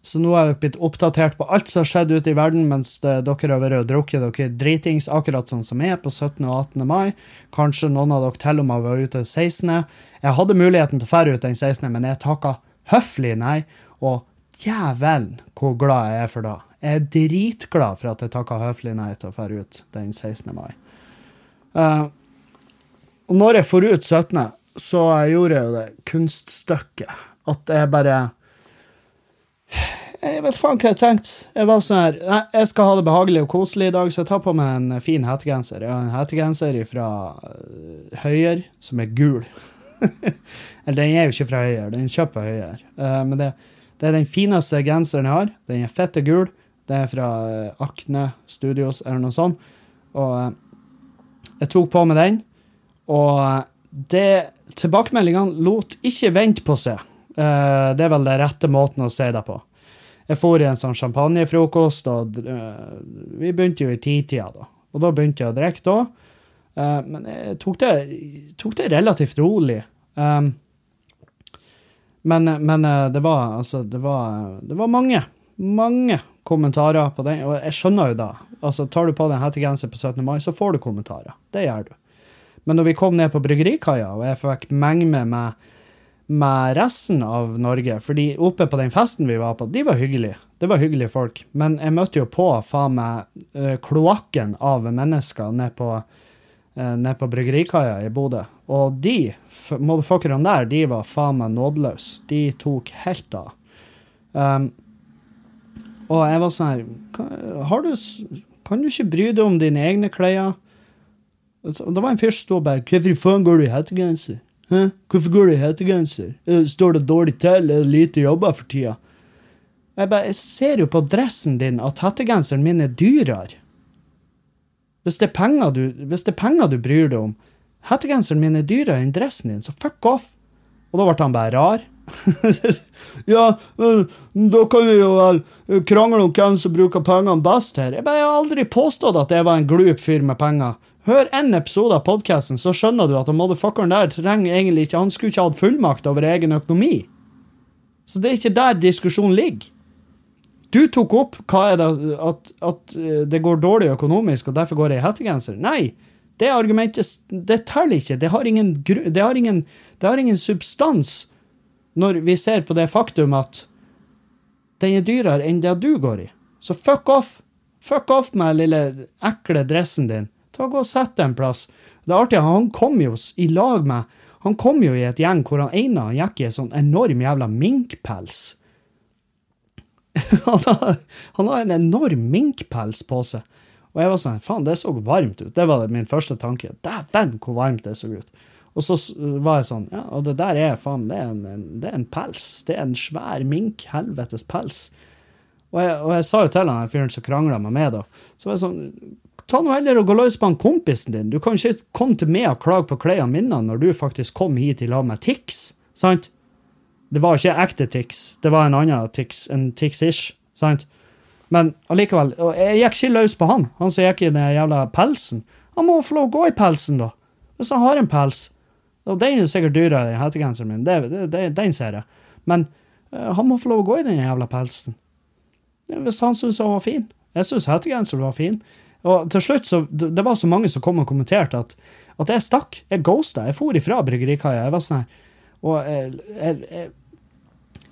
så nå har dere blitt oppdatert på alt som har skjedd ute i verden mens det, dere har vært og drukket dere dritings, akkurat sånn som er på 17. og 18. mai. Kanskje noen av dere til og med var ute 16. Jeg hadde muligheten til å fære ut den 16., men jeg takka høflig nei. Og jævelen hvor glad jeg er for det. Jeg er dritglad for at jeg takka høflig nei til å fære ut den 16. mai. Uh, og når jeg får ut 17., så gjorde jeg jo det kunststykket at jeg bare jeg vet faen hva jeg tenkte. Jeg var sånn her Nei, jeg skal ha det behagelig og koselig i dag, så jeg tar på meg en fin hettegenser. Jeg har en hettegenser fra uh, Høyer som er gul. [laughs] Eller den er jo ikke fra Høyer, den kjøper Høyer. Eh, men det, det er den fineste genseren jeg har. Den er fette gul. Det er fra Akne Studios eller noe sånt. Og eh, jeg tok på meg den, og eh, det Tilbakemeldingene lot ikke vente på seg. Uh, det er vel den rette måten å si det på. Jeg for i en sånn champagnefrokost, og uh, vi begynte jo i titida da. Og da begynte jeg å drikke da. Uh, men jeg tok det, tok det relativt rolig. Um, men men det var altså det var, det var mange, mange kommentarer på den, og jeg skjønner jo da. Altså, tar du på deg en hettegenser på 17. mai, så får du kommentarer. Det gjør du. Men når vi kom ned på bryggerikaia, og jeg fikk menge med med resten av Norge, fordi oppe på den festen vi var på, de var hyggelige. Det var hyggelige folk. Men jeg møtte jo på faen meg uh, kloakken av mennesker ned på, uh, ned på bryggerikaia i Bodø. Og de motherfuckerne der, de var faen meg nådeløse. De tok helt av. Um, og jeg var sånn her Kan du ikke bry deg om dine egne klær? Det var en fyr som sto bare Hvorfor faen går du i hettegenser? Hæ? Hvorfor går du i hettegenser? Står det dårlig til? Er det lite jobber for tida? Jeg, bare, jeg ser jo på dressen din at hettegenseren min er dyrere. Hvis det, er penger du, hvis det er penger du bryr deg om, hettegenseren min er dyrere enn dressen din, så fuck off. Og da ble han bare rar. [laughs] ja, da kan vi jo vel krangle om hvem som bruker pengene best her. Jeg, bare, jeg har aldri påstått at jeg var en glup fyr med penger. Hør en episode av podkasten, så skjønner du at motherfuckeren der trenger egentlig ikke Han skulle ikke hatt fullmakt over egen økonomi. Så det er ikke der diskusjonen ligger. Du tok opp hva er det, at, at eh, det går dårlig økonomisk, og derfor går jeg i hettegenser. Nei, det argumentet det teller ikke. Det har, ingen, det, har ingen, det har ingen substans når vi ser på det faktum at den er dyrere enn det du går i. Så fuck off. Fuck off med den lille ekle dressen din. Ta Gå og sett deg en plass. Det er artig, han kom jo i lag med Han kom jo i et gjeng hvor han ene gikk i en sånn enorm jævla minkpels. [laughs] han, har, han har en enorm minkpels på seg. Og jeg var sånn Faen, det så varmt ut. Det var min første tanke. Dæven, hvor varmt det så ut. Og så var jeg sånn Ja, og det der er faen, det er en, en, det er en pels. Det er en svær mink. Helvetes pels. Og jeg, og jeg sa jo til han fyren som krangla med meg, da, så var jeg sånn Ta nå heller og gå løs på han kompisen din. Du kan ikke komme til meg og klage på klærne mine når du faktisk kom hit i lag med Tix, sant? Det var ikke ekte Tix, det var en annen Tix, en Tix-ish, sant? Men allikevel, jeg gikk ikke løs på han, han som gikk i den jævla pelsen. Han må få lov å gå i pelsen, da. Hvis han har en pels. Og den er sikkert dyrere enn hettegenseren min, det, det, det, den ser jeg. Men uh, han må få lov å gå i den jævla pelsen. Hvis han syns han var fin. Jeg syns hettegenseren var fin. Og til slutt så, det var så mange som kom og kommenterte at, at jeg stakk. Jeg ghosta. Jeg for ifra bryggerikaia. Jeg var sånn her. Og jeg, jeg, jeg,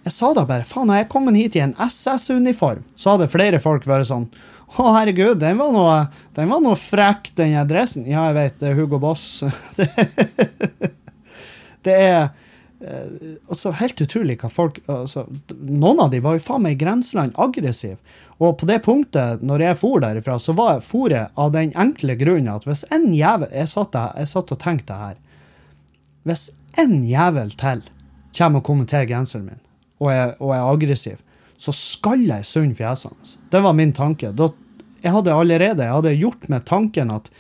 jeg sa da bare faen, når jeg kom hit i en SS-uniform, så hadde flere folk vært sånn å, herregud, den var noe, den var noe frekk, den dressen. Ja, jeg vet, det er Hugo Boss. [laughs] det er altså helt utrolig hva folk altså, Noen av de var jo faen meg i grenseland aggressive. Og på det punktet, når jeg for derifra, så var for jeg av den enkle grunnen at hvis en jævel Jeg satt, jeg satt og tenkte her. Hvis en jævel til kommer og kommenterer genseren min, og er, og er aggressiv, så skal jeg sund fjesene. Det var min tanke. Da, jeg hadde allerede jeg hadde gjort med tanken at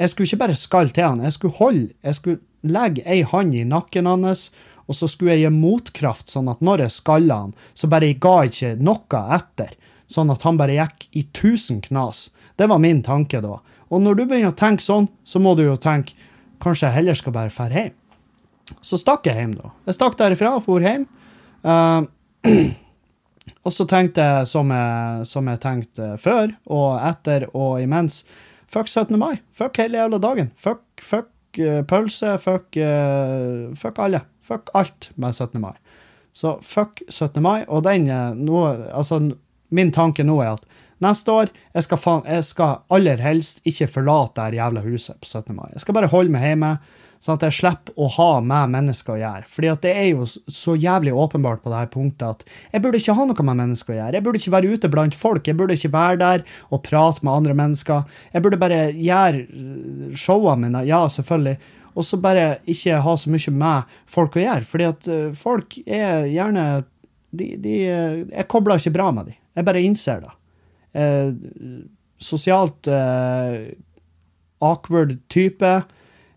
jeg skulle ikke bare skalle til han, jeg skulle holde, jeg skulle legge ei hånd i nakken hans, og så skulle jeg gi motkraft, sånn at når jeg skalla han, så bare jeg ga ikke noe etter sånn at han bare gikk i tusen knas. Det var min tanke da. Og når du begynner å tenke sånn, så må du jo tenke kanskje jeg heller skal bare dra hjem. Så stakk jeg hjem, da. Jeg stakk derifra og for hjem. Uh, [clears throat] og så tenkte jeg som, jeg som jeg tenkte før og etter og imens. Fuck 17. mai. Fuck hele jævla dagen. Fuck, fuck uh, pølse. Fuck, uh, fuck alle. Fuck alt med 17. mai. Så fuck 17. mai. Og den nå, altså min tanke nå er at neste år jeg skal, faen, jeg skal aller helst ikke forlate det jævla huset på 17. mai. Jeg skal bare holde meg hjemme, sånn at jeg slipper å ha med mennesker å gjøre. Fordi at det er jo så jævlig åpenbart på det her punktet at jeg burde ikke ha noe med mennesker å gjøre. Jeg burde ikke være ute blant folk. Jeg burde ikke være der og prate med andre mennesker. Jeg burde bare gjøre øh, showene mine, ja, selvfølgelig. Og så bare ikke ha så mye med folk å gjøre. Fordi at øh, folk er gjerne de, de, øh, Jeg kobler ikke bra med dem. Jeg bare innser det. Eh, sosialt eh, awkward type.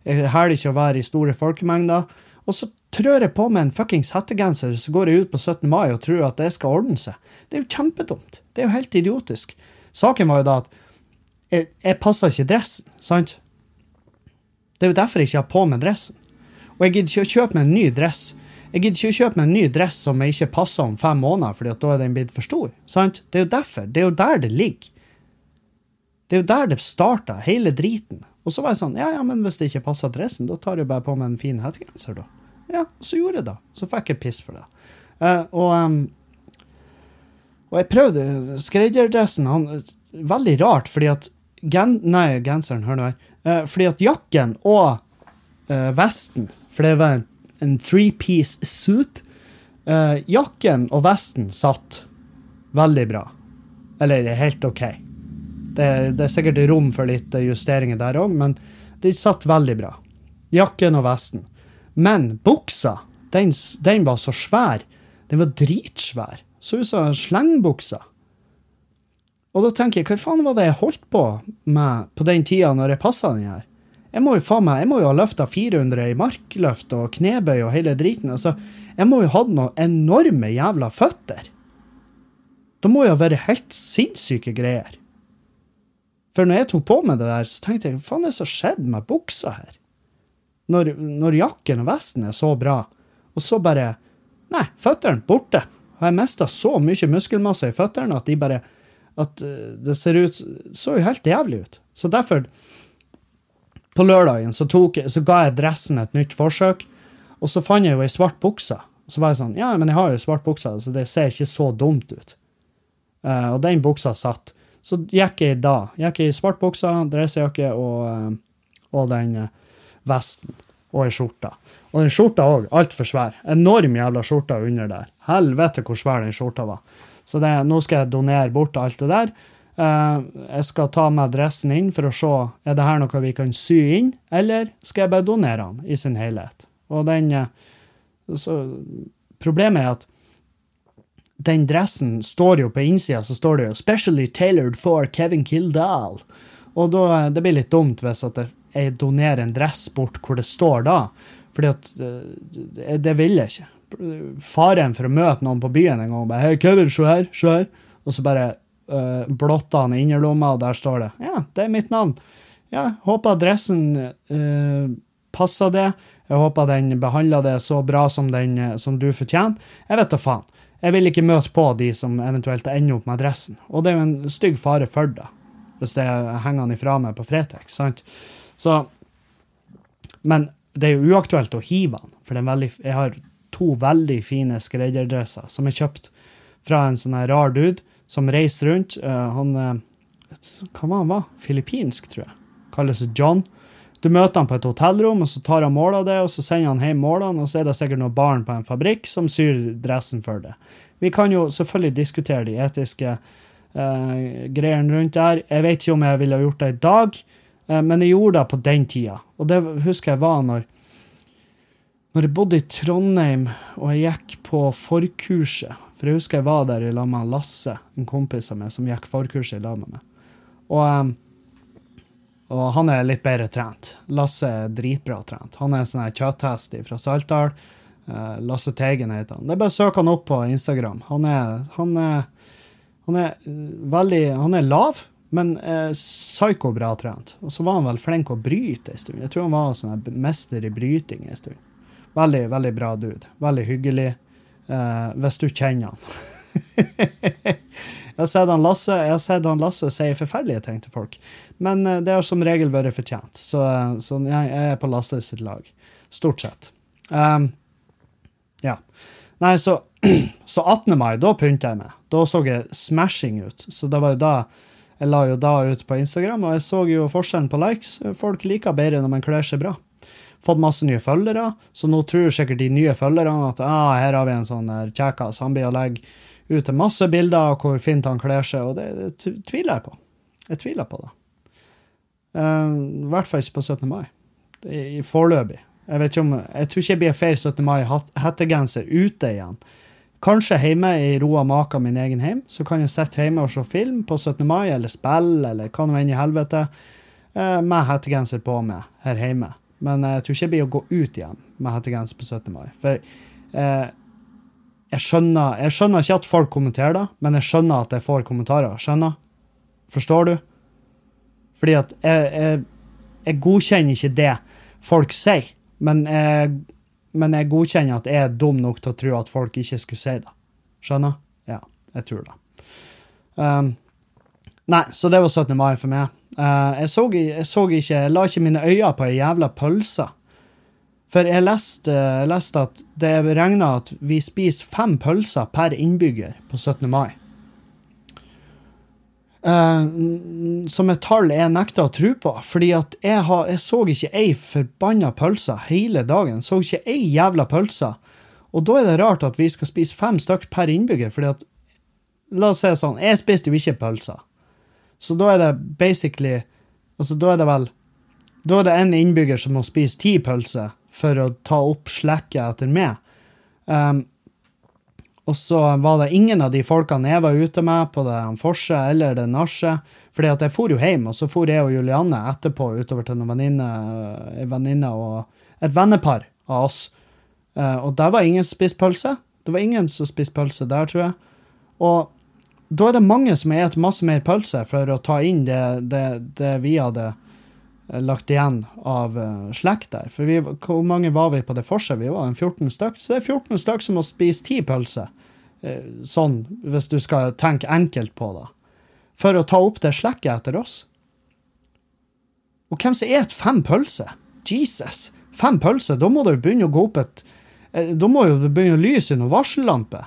Jeg hæler ikke å være i store folkemengder. Og så trør jeg på med en fuckings hettegenser, så går jeg ut på 17. mai og tror at det skal ordne seg. Det er jo kjempedumt. Det er jo helt idiotisk. Saken var jo da at jeg, jeg passer ikke dressen, sant? Det er jo derfor jeg ikke har på meg dressen. Og jeg gidder ikke å kjøpe meg en ny dress jeg gidder ikke å kjøpe meg en ny dress som jeg ikke passer om fem måneder, fordi da er den blitt for stor. Sant? Det er jo derfor. Det er jo der det ligger. Det er jo der det starta, hele driten. Og så var jeg sånn, ja, ja, men hvis det ikke passer dressen, da tar jeg bare på meg en fin hettegenser, da. Ja, og så gjorde jeg det. Så fikk jeg piss for det. Uh, og, um, og jeg prøvde skredderdressen, veldig rart, fordi at gen, Nei, genseren, hør nå her. Eh, fordi at jakken og eh, vesten, for det var en, en three-piece suit, eh, jakken og vesten satt veldig bra. Eller helt OK. Det, det er sikkert rom for litt justeringer der òg, men de satt veldig bra. Jakken og vesten. Men buksa, den, den var så svær. Den var dritsvær. Så ut som slengbuksa. Og da tenker jeg, hva faen var det jeg holdt på med på den tida når jeg passa den her? Jeg må jo faen meg, jeg må jo ha løfta 400 i markløft og knebøy og hele driten. Altså, jeg må jo ha noen enorme jævla føtter. Da må jo ha vært helt sinnssyke greier. For når jeg tok på meg det der, så tenkte jeg, hva faen er det som skjedde med buksa her? Når, når jakken og vesten er så bra, og så bare, nei, føttene borte. Har jeg mista så mye muskelmasse i føttene at de bare, at eh, det ser ut, så jo helt jævlig ut. Så derfor, på lørdagen så, tok, så ga jeg dressen et nytt forsøk, og så fant jeg jo ei svart bukse. Så var jeg sånn, ja, men jeg har jo svart bukse, så det ser ikke så dumt ut. Uh, og den buksa satt. Så gikk jeg da. Gikk jeg i svart bukse, dressjakke og, eh, og den vesten. Og ei skjorte. Og den skjorta òg, altfor svær. Enorm jævla skjorte under der. Helvete hvor svær den skjorta var. Så det, nå skal jeg donere bort alt det der. Eh, jeg skal ta med dressen inn for å se er det her noe vi kan sy inn, eller skal jeg bare donere den i sin helhet. Og den eh, så, Problemet er at den dressen står jo på innsida, så står det jo 'Specially tailored for Kevin Kildahl'. Og da, det blir litt dumt hvis at jeg- donerer en dress bort hvor det står da. Fordi at eh, det vil jeg ikke. Faren for å møte noen på byen en gang og bare 'Hei, Kevin, se her, se her', og så bare uh, blotter han innerlomma, og der står det 'Ja, det er mitt navn'. Ja, håper adressen uh, passer det. Jeg håper den behandler det så bra som, den, eh, som du fortjener. Jeg vet da faen. Jeg vil ikke møte på de som eventuelt ender opp med adressen. Og det er jo en stygg fare for det, hvis det henger den ifra meg på Fretex. sant? Så, men det er jo uaktuelt å hive den, for det er veldig, jeg har to veldig fine skredderdresser som er kjøpt fra en sånn her rar dude som reiste rundt. Eh, han eh, Hva var han var? Filippinsk, tror jeg. Kalles John. Du møter han på et hotellrom, og så tar han mål av det, og så sender han hjem målene, og så er det sikkert noen barn på en fabrikk som syr dressen for det. Vi kan jo selvfølgelig diskutere de etiske eh, greiene rundt der. Jeg vet ikke om jeg ville gjort det i dag, eh, men jeg gjorde det på den tida. Og det husker jeg var når når jeg bodde i Trondheim og jeg gikk på forkurset For jeg husker jeg var der i lag med Lasse, en kompis av meg, som gikk forkurset i lag med meg. Og, og han er litt bedre trent. Lasse er dritbra trent. Han er en sånn kjøtthest fra Saltdal. Eh, Lasse Teigen heter han. Det er bare å søke han opp på Instagram. Han er, han er, han er eh, veldig Han er lav, men eh, psyko-bra trent. Og så var han vel flink å bryte en stund. Jeg tror han var sånn mester i bryting en stund. Veldig, veldig bra dude. Veldig hyggelig. Eh, hvis du kjenner han. [laughs] jeg har sett han Lasse jeg har sett han Lasse si forferdelige ting til folk, men eh, det har som regel vært fortjent. Så, eh, så jeg, er på Lasse sitt lag. Stort sett. Um, ja. Nei, så, [clears throat] så 18. mai, da pynta jeg meg. Da så jeg smashing ut. Så det var jo da jeg la jo da ut på Instagram, og jeg så jo forskjellen på likes. Folk liker bedre når man kler seg bra fått masse nye følgere, så nå tror sikkert de nye følgerne at ah, her har vi en sånn kjekkas. Han blir å legge ut masse bilder av hvor fint han kler seg, og det, det tviler jeg på. Jeg tviler på det. Uh, I hvert fall ikke på 17. mai. I, i Foreløpig. Jeg vet ikke om, jeg tror ikke jeg blir feil 17. mai-hettegenser ute igjen. Kanskje hjemme i roa maka min egen heim, så kan jeg sitte hjemme og se film på 17. mai, eller spille, eller hva nå enn i helvete, uh, med hettegenser på meg her hjemme. Men jeg tror ikke jeg blir å gå ut igjen med hettegenser på 17. mai. For eh, jeg, skjønner, jeg skjønner ikke at folk kommenterer det, men jeg skjønner at jeg får kommentarer. Skjønner? Forstår du? Fordi at jeg, jeg, jeg godkjenner ikke det folk sier, men jeg, men jeg godkjenner at jeg er dum nok til å tro at folk ikke skulle si det. Skjønner? Ja, jeg tror det. Um, nei, så det var 17. mai for meg. Eh, jeg, så, jeg så ikke Jeg la ikke mine øyne på ei jævla pølse. For jeg leste, jeg leste at det er regna at vi spiser fem pølser per innbygger på 17. mai. Uh, som et tall jeg nekter å tro på. Fordi at jeg, ha, jeg så ikke ei forbanna pølse hele dagen. Så ikke ei jævla pølse. Og da er det rart at vi skal spise fem stykk per innbygger. fordi at La oss si sånn, jeg spiste jo ikke pølser. Så da er det basically Altså, da er det vel Da er det en innbygger som må spise ti pølser for å ta opp slekket etter meg. Um, og så var det ingen av de folkene jeg var ute med på det forset eller det nachet. Fordi at jeg for jo hjem, og så for jeg og Julianne etterpå utover til noen venninne, en venninne og et vennepar av oss. Uh, og der var ingen som spiste pølse. Det var ingen som spiste pølse der, tror jeg. Og da er det mange som spist masse mer pølse for å ta inn det, det, det vi hadde eh, lagt igjen av eh, slekt der. For vi, hvor mange var vi på det forset? Vi var en 14 stykk. Så det er 14 stykk som må spise 10 pølser. Eh, Sånn, hvis du skal tenke enkelt på det. For å ta opp det slekket etter oss. Og hvem som et fem pølser? Jesus! Fem pølser? Da må jo begynne å gå opp et Da må jo begynne å lyse i noen varsellamper.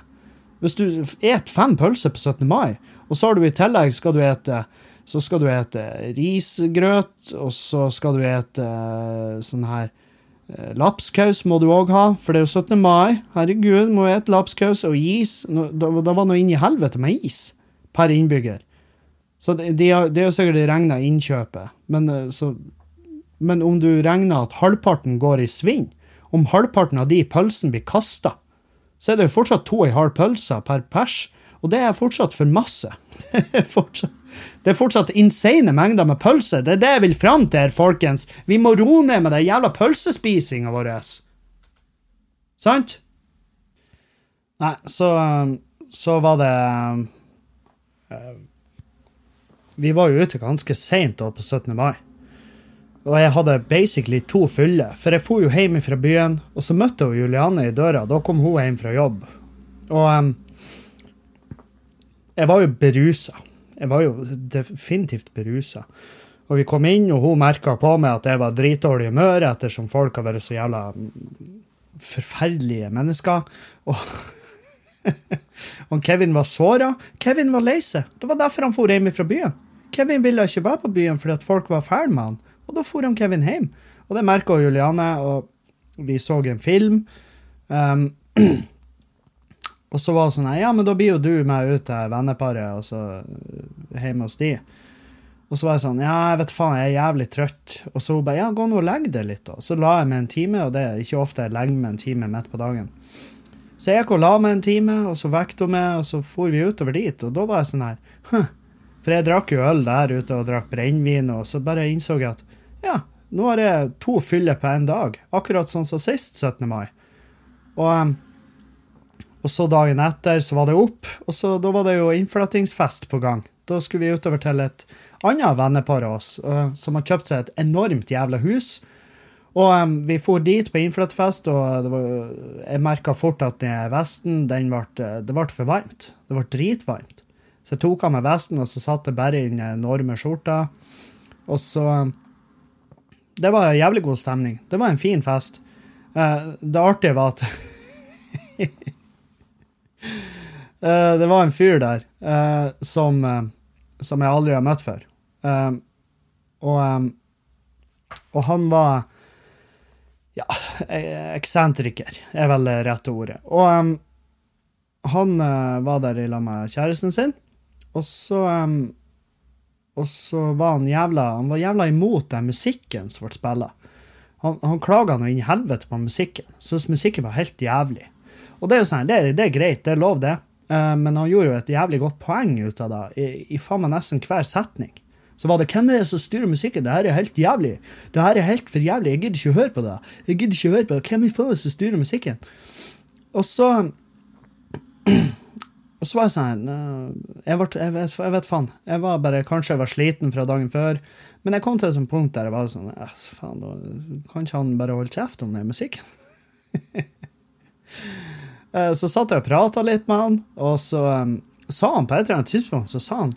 Hvis du et fem pølser på 17. mai, og så har du i tillegg skal du ete så skal du ete risgrøt, og så skal du ete eh, sånn her eh, Lapskaus må du òg ha, for det er jo 17. mai. Herregud, må ete lapskaus og is. Da, da var nå inn i helvete med is per innbygger. Så det, de er jo sikkert regna innkjøpet, men, eh, så, men om du regner at halvparten går i svinn, om halvparten av de pølsene blir kasta, så er det jo fortsatt to og en halv pølser per pers, og det er fortsatt for masse. [laughs] Det er fortsatt insane mengder med pølser. Det er det jeg vil fram til her, folkens. Vi må roe ned med den jævla pølsespisinga vår. Sant? Nei, så, så var det eh, Vi var jo ute ganske seint på 17. mai. Og jeg hadde basically to fulle, for jeg for jo hjem fra byen, og så møtte hun Juliane i døra. Da kom hun hjem fra jobb. Og um, jeg var jo berusa. Jeg var jo definitivt berusa. Og vi kom inn, og hun merka på meg at jeg var dritdårlig i humør, ettersom folk har vært så jævla mm, forferdelige mennesker. Og, [laughs] og Kevin var såra. Kevin var lei seg. Det var derfor han for hjem fra byen. Kevin ville ikke være på byen fordi at folk var fæle med han. Og da for han Kevin hjem. Og det merka Juliane, og vi så en film. Um, [clears throat] og så var det sånn Ja, men da blir jo du med ut til venneparet, og så øh, hjemme hos de. Og så var jeg sånn Ja, jeg vet faen, jeg er jævlig trøtt. Og så hun bare Ja, gå nå og legg deg litt, da. Så la jeg meg en time, og det er ikke ofte jeg legger meg en time midt på dagen. Så jeg gikk og la meg en time, og så vekket hun meg, og så for vi utover dit, og da var jeg sånn her. For jeg drakk jo øl der ute, og drakk brennevin, og så bare innså jeg at ja, nå har jeg to fyller på én dag. Akkurat sånn som sist 17. mai. Og og så dagen etter så var det opp, og så da var det jo innflyttingsfest på gang. Da skulle vi utover til et annet vennepar av oss, som har kjøpt seg et enormt jævla hus. Og um, vi for dit på innflyttfest, og var, jeg merka fort at den vesten den ble, det ble for varmt. Det ble dritvarmt. Så jeg tok av meg vesten, og så satte jeg bare inn enorme skjorta. Og så em, Det var jævlig god stemning. Det var en fin fest. Uh, det artige var at uh, [laughs] det var en fyr der uh, som, som jeg aldri har møtt før. Og, um, og han var ja, eh, eksentriker, er vel det rette ordet. Og um, han var der i lag med kjæresten sin, og så eh, og så var han jævla Han var jævla imot den musikken som ble spilla. Han, han klaga nå inn i helvete på musikken. Syntes musikken var helt jævlig. Og det er jo sånn, det, det er greit, det er lov, det. Eh, men han gjorde jo et jævlig godt poeng ut av det, i, i faen meg nesten hver setning. Så var det 'Hvem er det som styrer musikken? Det her er helt jævlig. Det her er helt for jævlig. Jeg gidder ikke å høre på det. Jeg gidder ikke å høre på det. Hvem i faen som styrer musikken? Og så Og så var jeg sånn eh, jeg, ble, jeg, vet, jeg vet faen. Jeg var bare, Kanskje jeg var sliten fra dagen før. Men jeg kom til et sånt punkt der jeg var sånn faen, da Kan ikke han bare holde kjeft om den musikken? [laughs] Eh, Så satt jeg og prata litt med han, og så um, sa han på et eller annet tidspunkt så sa han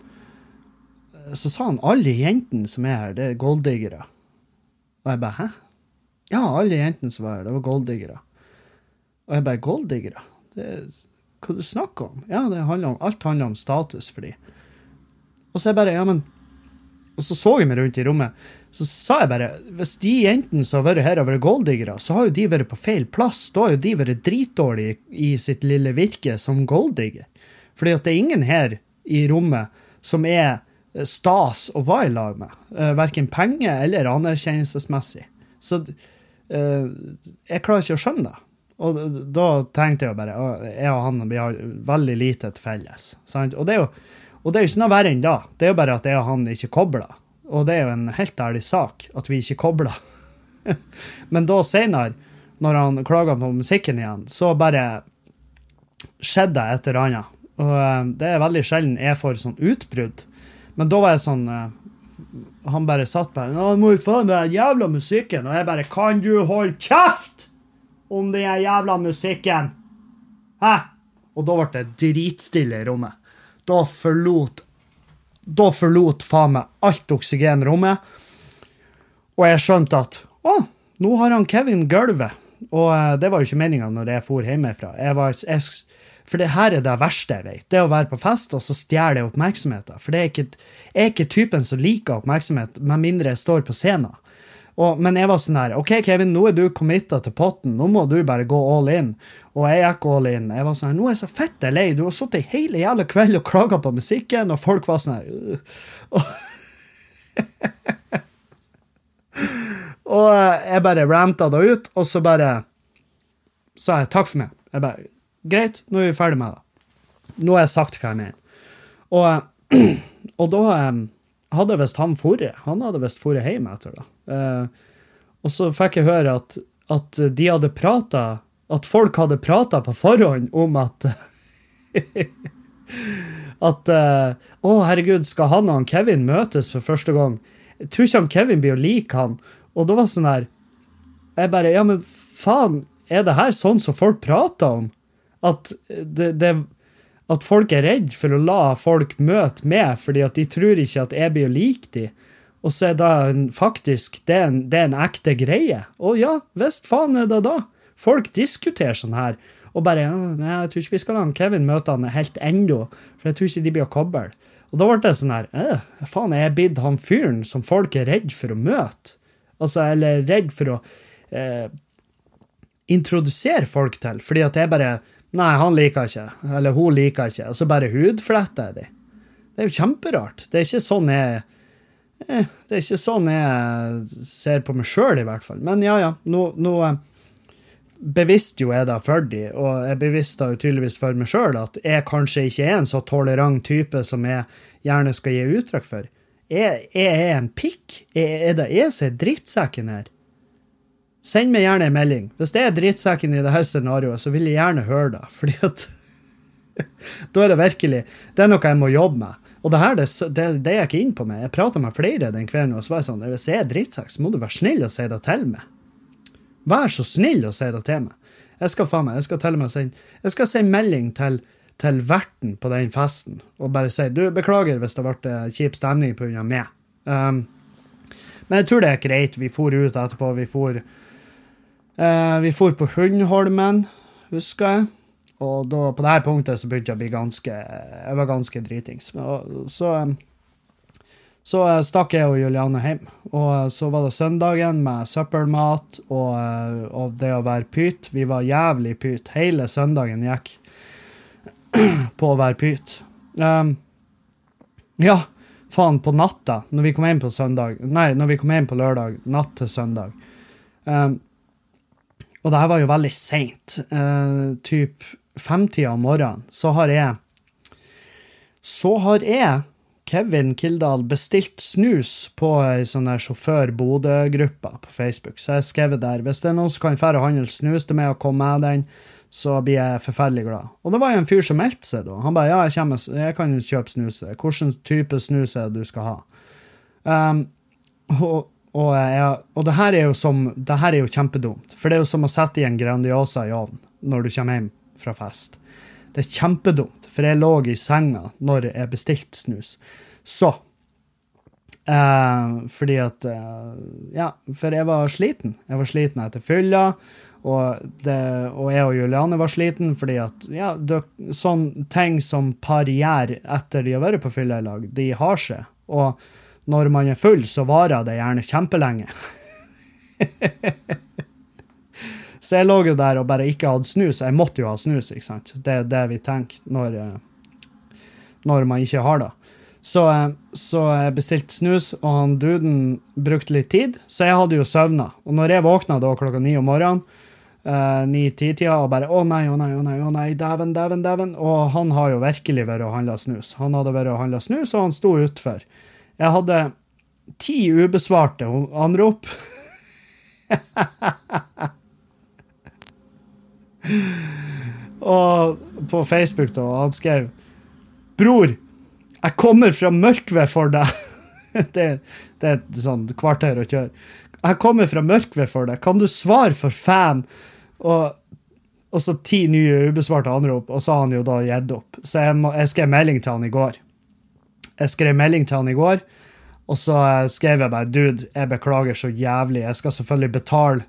så sa han alle jentene som er her, det er golddiggere. Og jeg bare hæ? Ja, alle jentene som var her, det var golddiggere. Og jeg bare golddiggere? Det er- Hva du snakker om? Ja, handler om, alt handler om status for de. Og så jeg bare, ja, men Og så så jeg meg rundt i rommet. Så sa jeg bare hvis de jentene som har vært her, har vært golddiggere, så har jo de vært på feil plass. Da har jo de vært dritdårlige i sitt lille virke som golddigger. Fordi at det er ingen her i rommet som er eh, stas å være i lag med. Uh, verken penger eller anerkjennelsesmessig. Så eh, jeg klarer ikke å skjønne det. Og da tenkte jeg bare jeg og han vi har veldig lite til felles. Sant? Og det er jo og det er jo ikke noe verre enn da. Det er jo bare at jeg og han ikke kobler. Og det er jo en helt ærlig sak at vi ikke kobler. [laughs] Men da senere, når han klaga på musikken igjen, så bare skjedde det et eller annet. Og eh, det er veldig sjelden jeg får sånn utbrudd. Men da var jeg sånn eh, Han bare satt bare Nå må vi få den jævla musikken. Og jeg bare Kan du holde kjeft om den jævla musikken? Hæ? Og da ble det dritstille i rommet. Da forlot Da forlot faen meg alt oksygen rommet. Og jeg skjønte at å, nå har han Kevin gulvet. Og eh, det var jo ikke meninga når jeg for hjemmefra. Jeg var, jeg, for det her er det verste jeg vet. Det å være på fest, og så stjeler jeg oppmerksomheten. For er ikke, jeg er ikke typen som liker oppmerksomhet, med mindre jeg står på scenen. Og, men jeg var sånn her OK, Kevin, nå er du committa til potten. Nå må du bare gå all in. Og jeg gikk all in. Jeg var sånn her, Nå er jeg så fette lei. Du har sittet hele jævla kveld og klaga på musikken, og folk var sånn her og, [laughs] Og eh, jeg bare ranta det ut, og så bare sa jeg takk for meg. Jeg bare Greit, nå er vi ferdig med det. Nå har jeg sagt hva jeg mener. Og, eh, [clears throat] og da eh, hadde visst han forrige. Han hadde visst forrige hjem etter det. Eh, og så fikk jeg høre at, at de hadde prata At folk hadde prata på forhånd om at [laughs] At eh, Å, herregud, skal han og han Kevin møtes for første gang? Jeg tror ikke han Kevin blir å like han. Og det var sånn her Jeg bare Ja, men faen, er det her sånn som folk prater om? At det, det at folk er redd for å la folk møte med, fordi at de tror ikke at jeg blir å like de. Og så er det faktisk det er en, det er en ekte greie. Og ja, visst faen er det da. Folk diskuterer sånn her. Og bare nei, jeg tror ikke vi skal la Kevin møte han helt ennå, for jeg tror ikke de blir å koble. Og da ble det sånn her eh, Faen, er jeg blitt han fyren som folk er redd for å møte? Altså, eller redd for å eh, introdusere folk til, fordi at jeg bare Nei, han liker ikke, eller hun liker ikke, og så bare hudfletter jeg de. Det er jo kjemperart. Det er ikke sånn jeg eh, Det er ikke sånn jeg ser på meg sjøl, i hvert fall. Men ja, ja. Nå, nå eh, bevisste jo jeg da for de, og jeg bevisste jo tydeligvis for meg sjøl at jeg kanskje ikke er en så tolerant type som jeg gjerne skal gi uttrykk for. Jeg, jeg er en pikk. Jeg, er det jeg som er drittsekken her? Send meg gjerne en melding. Hvis det er drittsekken i dette scenarioet, så vil jeg gjerne høre det. Fordi at [laughs] Da er det virkelig Det er noe jeg må jobbe med. Og det her, det, det, det gikk inn på meg. Jeg prata med flere den kvelden, og så var jeg sånn Hvis jeg er drittsekk, så må du være snill og si det til meg. Vær så snill og si det til meg. Jeg skal faen meg, jeg skal til og med sende Jeg skal sende melding til, til verten på den festen og bare si du, beklager hvis det ble kjip stemning pga. meg. Um, men jeg tror det er greit. Vi for ut etterpå. Vi for, eh, vi for på Hundholmen, husker jeg. Og da, på det her punktet så begynte jeg å bli ganske Jeg var ganske dritings. Så, eh, så eh, stakk jeg og Juliane hjem. Og eh, så var det søndagen med søppelmat og, og det å være pyt. Vi var jævlig pyt. Hele søndagen gikk [clears throat] på å være pyt. Um, ja, faen, på natta, når vi kom hjem på søndag Nei, når vi kom hjem på lørdag, natt til søndag. Um, og det her var jo veldig seint. Uh, typ femtida om morgenen. Så har jeg Så har jeg, Kevin Kildahl, bestilt snus på ei sånn der sjåfør Bodø-gruppe på Facebook. Så jeg har skrevet der hvis det er noen som kan fære handle snus til meg og komme med den, så blir jeg forferdelig glad. Og det var jo en fyr som meldte seg da. Han bare ja, jeg, kommer, jeg kan kjøpe snus. Hvilken type snus er det du skal ha? Um, og, og, jeg, og det her er jo som Det her er jo kjempedumt. For det er jo som å sette i en Grandiosa i ovnen når du kommer hjem fra fest. Det er kjempedumt, for jeg lå i senga når jeg bestilte snus. Så Eh, fordi at eh, Ja, for jeg var sliten. Jeg var sliten etter fylla. Og, det, og jeg og Juliane var sliten fordi at ja, det, sånn ting som par gjør etter de har vært på fylla i lag, de har seg. Og når man er full, så varer det gjerne kjempelenge. [laughs] så jeg lå jo der og bare ikke hadde snus. Jeg måtte jo ha snus, ikke sant. Det er det vi tenker når, eh, når man ikke har det. Så, eh, så jeg bestilte snus, og han duden brukte litt tid, så jeg hadde jo søvna. Og når jeg våkna da klokka ni om morgenen, uh, ni-ti-tida og bare 'Å nei, å nei, å nei, å nei, dæven, dæven, dæven'. Og han har jo virkelig vært og handla snus. Han hadde vært og handla snus, og han sto utfor. Jeg hadde ti ubesvarte anrop. og på Facebook, da, han skrev 'Bror, jeg kommer fra Mørkved for deg'. [laughs] det, det er et sånt kvarter å kjøre. Jeg kommer fra Mørkved for deg. Kan du svare for fan? Og, og så ti nye ubesvarte anrop, og så har han jo da gitt opp. Så jeg, må, jeg, skrev melding til han i går. Jeg skrev melding til han i går, og så eh, skrev jeg bare Dude, jeg beklager så jævlig. Jeg skal selvfølgelig betale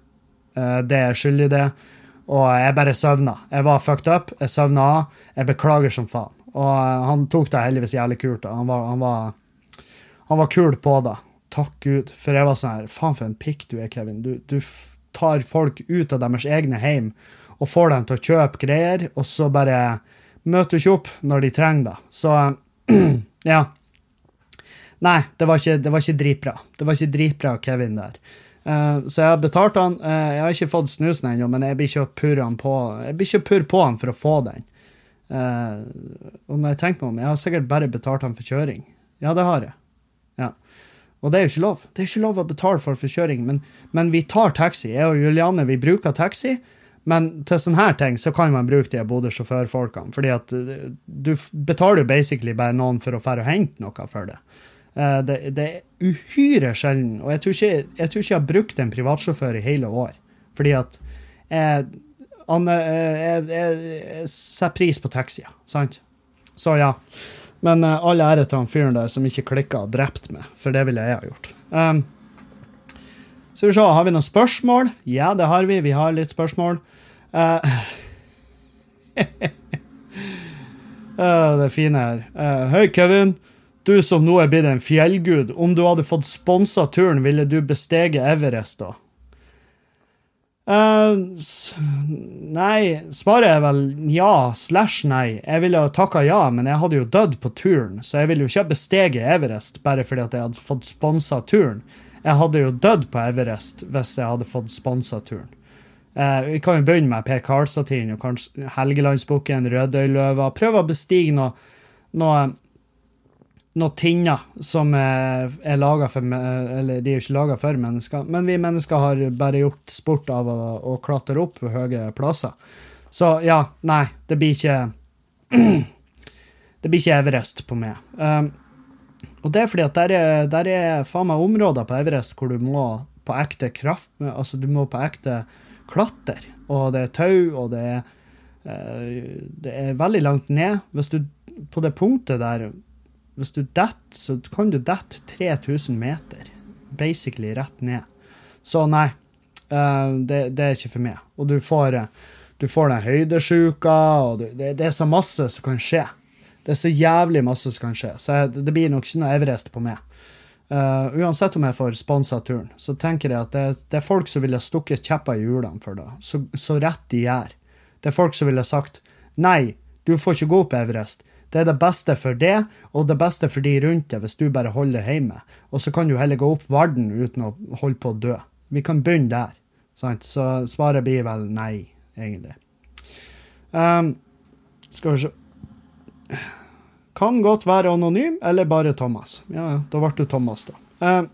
uh, det jeg skylder det. Og jeg bare søvna. Jeg var fucked up. Jeg søvna av. Jeg beklager som faen. Og uh, han tok det heldigvis jævlig kult. Han var, han var, han var kul på det. Takk Gud. For jeg var sånn her Faen, for en pikk du er, Kevin. Du, du tar folk ut av deres egne hjem og får dem til å kjøpe greier, og så bare møter du ikke opp når de trenger det. Så [clears throat] ja. Nei, det var ikke, det var ikke dritbra. Det var ikke dritbra Kevin der. Uh, så jeg har betalt han. Uh, jeg har ikke fått snusen ennå, men jeg blir ikke han på Jeg blir ikke å purre på han for å få den. Uh, og når jeg tenker meg om, jeg har sikkert bare betalt han for kjøring. Ja, det har jeg. Ja. Og det er jo ikke lov. Det er ikke lov å betale for forkjøring, men, men vi tar taxi. Jeg og Juliane vi bruker taxi. Men til sånne her ting så kan man bruke de Bodø-sjåførfolkene. fordi at eh, du betaler jo basically bare noen for å dra og hente noe for det. Uh, det. det. er uhyre sjelden. Og jeg tror, ikke, jeg tror ikke jeg har brukt en privatsjåfør i hele år. Fordi at jeg, jeg, jeg setter pris på taxier, sant? Så ja. Men uh, all ære til han fyren der som ikke klikka og drepte meg, for det ville jeg ha gjort. Um, så vi se, har vi noen spørsmål? Ja, det har vi. Vi har litt spørsmål. Uh, uh, [laughs] det fine her. Uh, Hei, Kevin. Du som nå er blitt en fjellgud. Om du hadde fått sponsa turen, ville du bestege Everest da? Uh, nei, svaret er vel ja slash nei. Jeg ville takka ja, men jeg hadde jo dødd på turen, så jeg ville jo ikke ha besteget Everest bare fordi at jeg hadde fått sponsa turen. Jeg hadde jo dødd på Everest hvis jeg hadde fått sponsa turen. Uh, vi kan jo begynne med Per Karlsatin og kanskje Helgelandsbukken, Rødøyløva. Prøv å bestige noe, noe noen tinner som er, er laga for Eller de er ikke laga for mennesker, men vi mennesker har bare gjort sport av å, å klatre opp på høye plasser. Så ja, nei, det blir ikke [clears throat] Det blir ikke Everest på meg. Um, og det er fordi at der er, der er faen meg områder på Everest hvor du må på ekte kraft Altså, du må på ekte klatre, og det er tau, og det er uh, Det er veldig langt ned. Hvis du på det punktet der hvis du detter, så kan du dette 3000 meter. Basically rett ned. Så nei, uh, det, det, er ikke for meg. Og du får, du får den høydesjuka, og det, det, er så masse som kan skje. Det er så jævlig masse som kan skje. Så det blir nok ikke noe Everest på meg. Uh, uansett om jeg får sponsa turen, så tenker jeg at det, det, er folk som ville stukket kjepper i hjulene for det. Så, så rett de gjør. Det er folk som ville sagt nei, du får ikke gå opp Everest. Det er det beste for det, og det beste for de rundt deg, hvis du bare holder hjemme. Og så kan du heller gå opp verden uten å holde på å dø. Vi kan begynne der. Sant? Så svaret blir vel nei, egentlig. Um, skal vi se Kan godt være anonym, eller bare Thomas. Ja, da ble du Thomas, da. Um,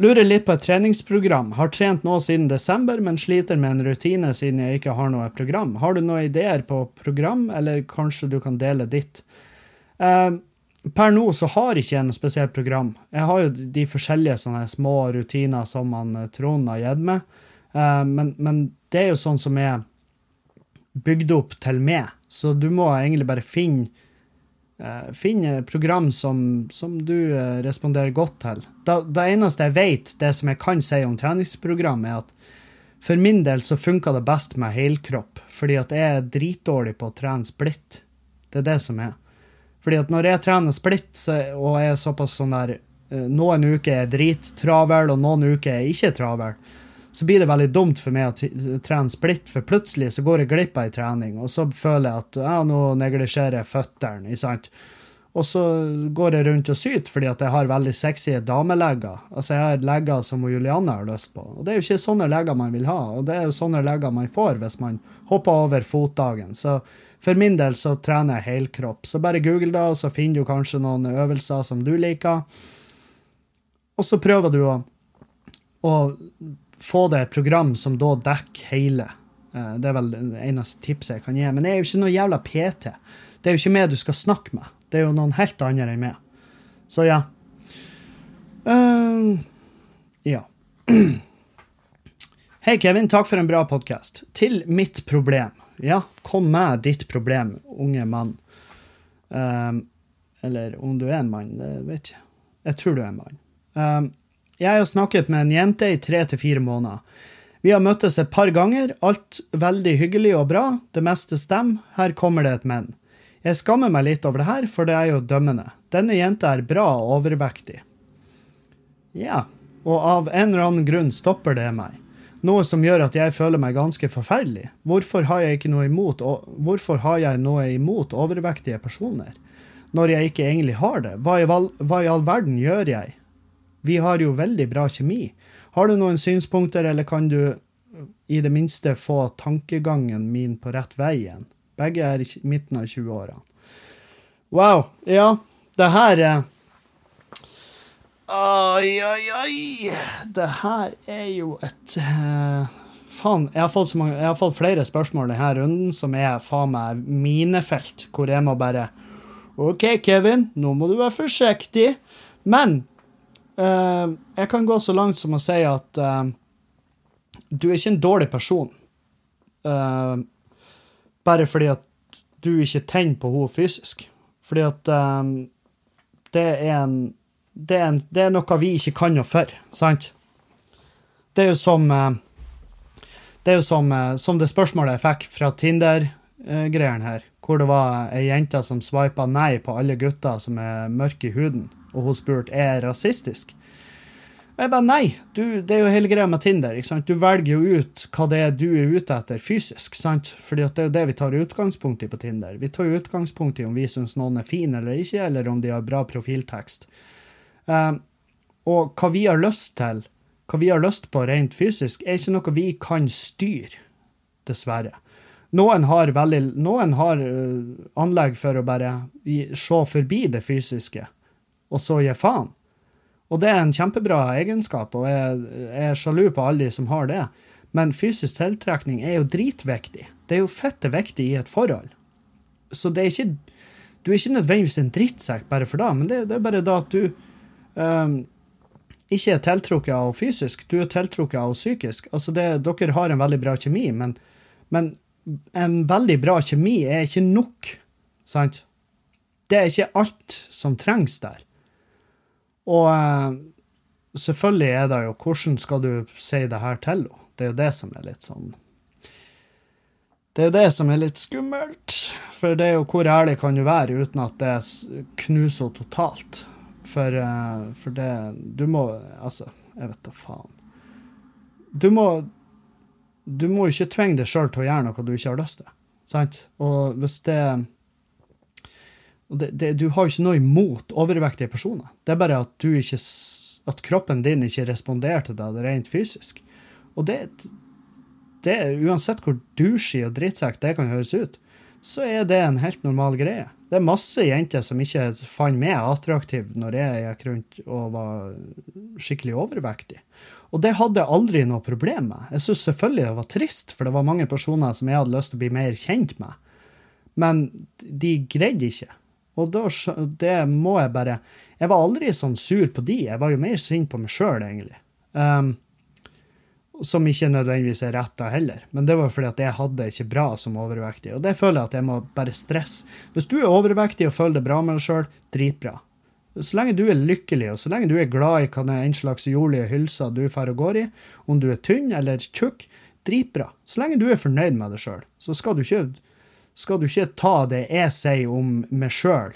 Lurer litt på et treningsprogram. Har trent nå siden desember, men sliter med en rutine siden jeg ikke har noe program. Har du noen ideer på program, eller kanskje du kan dele ditt? Uh, per nå så har jeg ikke noe spesielt program. Jeg har jo de forskjellige sånne små rutiner som han eh, Trond har gitt meg, uh, men, men, det er jo sånn som er bygd opp til meg, så du må egentlig bare finne Eh, Finn program som, som du eh, responderer godt til. Det eneste jeg vet, det som jeg kan si om treningsprogram, er at for min del så funka det best med helkropp, fordi at jeg er dritdårlig på å trene splitt. Det er det som er. Fordi at når jeg trener splitt, og jeg er såpass sånn der eh, Noen uker er jeg drittravel, og noen uker er jeg ikke travel. Så blir det veldig dumt for meg å trene splitt, for plutselig så går jeg glipp av ei trening, og så føler jeg at ja, nå neglisjerer jeg føttene, ikke sant. Og så går jeg rundt og syter fordi at jeg har veldig sexy damelegger. Altså jeg har legger som Julianne har lyst på. Og det er jo ikke sånne legger man vil ha, og det er jo sånne legger man får hvis man hopper over fotdagen. Så for min del så trener jeg helkropp. Så bare google det, og så finner du kanskje noen øvelser som du liker. Og så prøver du å, å få det et program som da dekker hele. Eh, Det er vel det eneste tipset jeg kan gi. Men jeg er jo ikke noe jævla PT. Det er jo ikke meg du skal snakke med. Det er jo noen helt andre enn meg. Så ja. Uh, ja. [clears throat] Hei, Kevin. Takk for en bra podkast. Til mitt problem. Ja, kom med ditt problem, unge mann. Um, eller om du er en mann, det vet jeg. Jeg tror du er en mann. Eh, jeg har snakket med en jente i tre til fire måneder. Vi har møttes et par ganger, alt veldig hyggelig og bra, det meste stemmer, her kommer det et men. Jeg skammer meg litt over det her, for det er jo dømmende. Denne jenta er bra og overvektig. Ja, og av en eller annen grunn stopper det meg. Noe som gjør at jeg føler meg ganske forferdelig. Hvorfor har jeg noe imot, har jeg noe imot overvektige personer? Når jeg ikke egentlig har det. Hva i, hva i all verden gjør jeg? Vi har jo veldig bra kjemi. Har du noen synspunkter, eller kan du i det minste få tankegangen min på rett vei igjen? Begge er i midten av 20-årene. Wow. Ja, det her er Oi, oi, oi. Det her er jo et uh, Faen, jeg har, fått så mange, jeg har fått flere spørsmål denne runden som er faen meg minefelt, hvor jeg må bare OK, Kevin, nå må du være forsiktig. Men eh, jeg kan gå så langt som å si at uh, du er ikke en dårlig person. uh, bare fordi at du ikke tenner på henne fysisk. Fordi at det er en det er, en, det er noe vi ikke kan noe for, sant? Det er jo som Det er jo som, som det spørsmålet jeg fikk fra Tinder-greiene her, hvor det var ei jente som sveipa nei på alle gutter som er mørke i huden, og hun spurte er jeg rasistisk. Og jeg bare nei, du, det er jo hele greia med Tinder. ikke sant? Du velger jo ut hva det er du er ute etter fysisk. sant? Fordi det er jo det vi tar utgangspunkt i på Tinder. Vi tar jo utgangspunkt i om vi syns noen er fin eller ikke, eller om de har bra profiltekst. Um, og hva vi har lyst til, hva vi har lyst på rent fysisk, er ikke noe vi kan styre, dessverre. Noen har, veldig, noen har uh, anlegg for å bare se forbi det fysiske, og så gi faen. Og det er en kjempebra egenskap, og jeg, er sjalu på alle de som har det. Men fysisk tiltrekning er jo dritviktig. Det er jo fette viktig i et forhold. Så det er ikke Du er ikke nødvendigvis en drittsekk bare for det, men det, det er bare da at du um, ikke er tiltrukket av fysisk, du er tiltrukket av psykisk. Altså det, dere har en veldig bra kjemi, men, men en veldig bra kjemi er ikke nok, sant? Det er ikke alt som trengs der. Og eh, selvfølgelig er det jo hvordan skal du si det her til henne? Det er jo det som er litt sånn Det er jo det som er litt skummelt. For det er jo hvor ærlig kan du være uten at det knuser henne totalt? For, eh, for det Du må Altså, jeg vet da faen. Du må Du må ikke tvinge deg sjøl til å gjøre noe du ikke har lyst til. Sant? Og hvis det det, det, du har jo ikke noe imot overvektige personer. Det er bare at ikke at kroppen din ikke responderer til deg rent fysisk. Og det, det Uansett hvor douchey og drittsekk det kan høres ut, så er det en helt normal greie. Det er masse jenter som ikke fant meg attraktiv når jeg gikk rundt og var skikkelig overvektig. Og det hadde jeg aldri noe problem med. Jeg syntes selvfølgelig det var trist, for det var mange personer som jeg hadde lyst til å bli mer kjent med. Men de greide ikke. Og da, det må jeg bare Jeg var aldri sånn sur på de, jeg var jo mer sint på meg sjøl, egentlig. Um, som ikke nødvendigvis er rett da heller. Men det var fordi at jeg hadde ikke bra som overvektig. Og det føler jeg at jeg må bare stresse. Hvis du er overvektig og føler det bra med deg sjøl, dritbra. Så lenge du er lykkelig, og så lenge du er glad i hva det er en slags jordlige hylser du drar og går i, om du er tynn eller tjukk, dritbra. Så lenge du er fornøyd med deg sjøl, så skal du, ikke, skal du ikke ta det jeg sier om meg sjøl,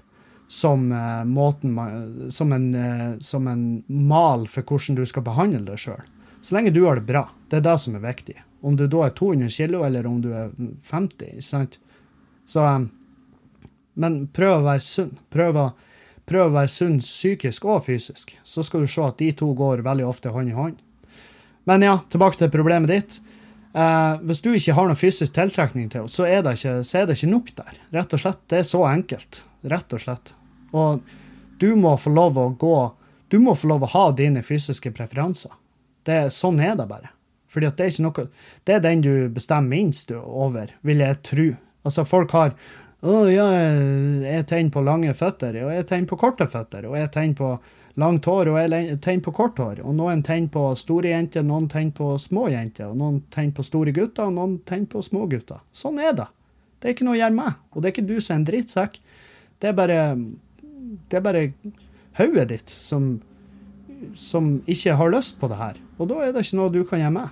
som, uh, som, eh, som en mal for hvordan du skal behandle deg sjøl. Så lenge du har det bra. Det er det som er viktig. Om du da er 200 kilo, eller om du er 50. sant? Så um, Men prøv å være sunn. Prøv å, prøv å være sunn psykisk og fysisk. Så skal du se at de to går veldig ofte hånd i hånd. Men ja, tilbake til problemet ditt. Eh, hvis du ikke har noen fysisk tiltrekning til henne, så, så er det ikke nok der. Rett og slett. Det er så enkelt. Rett og slett. Og du må få lov å gå Du må få lov å ha dine fysiske preferanser. Det, sånn er det bare. Fordi det er ikke noe Det er den du bestemmer minst over, vil jeg tro. Altså, folk har Å ja, jeg tenner på lange føtter, og jeg tenner på korte føtter, og jeg tenner på langt hår, og tenner på kort hår. Og noen tenner på store jenter, noen tenner på små jenter, og noen tenner på store gutter, og noen tenner på små gutter. Sånn er det. Det er ikke noe å gjøre med. Og det er ikke du som er en drittsekk. Det er bare Det er bare hodet ditt som, som ikke har lyst på det her. Og da er det ikke noe du kan gjøre med.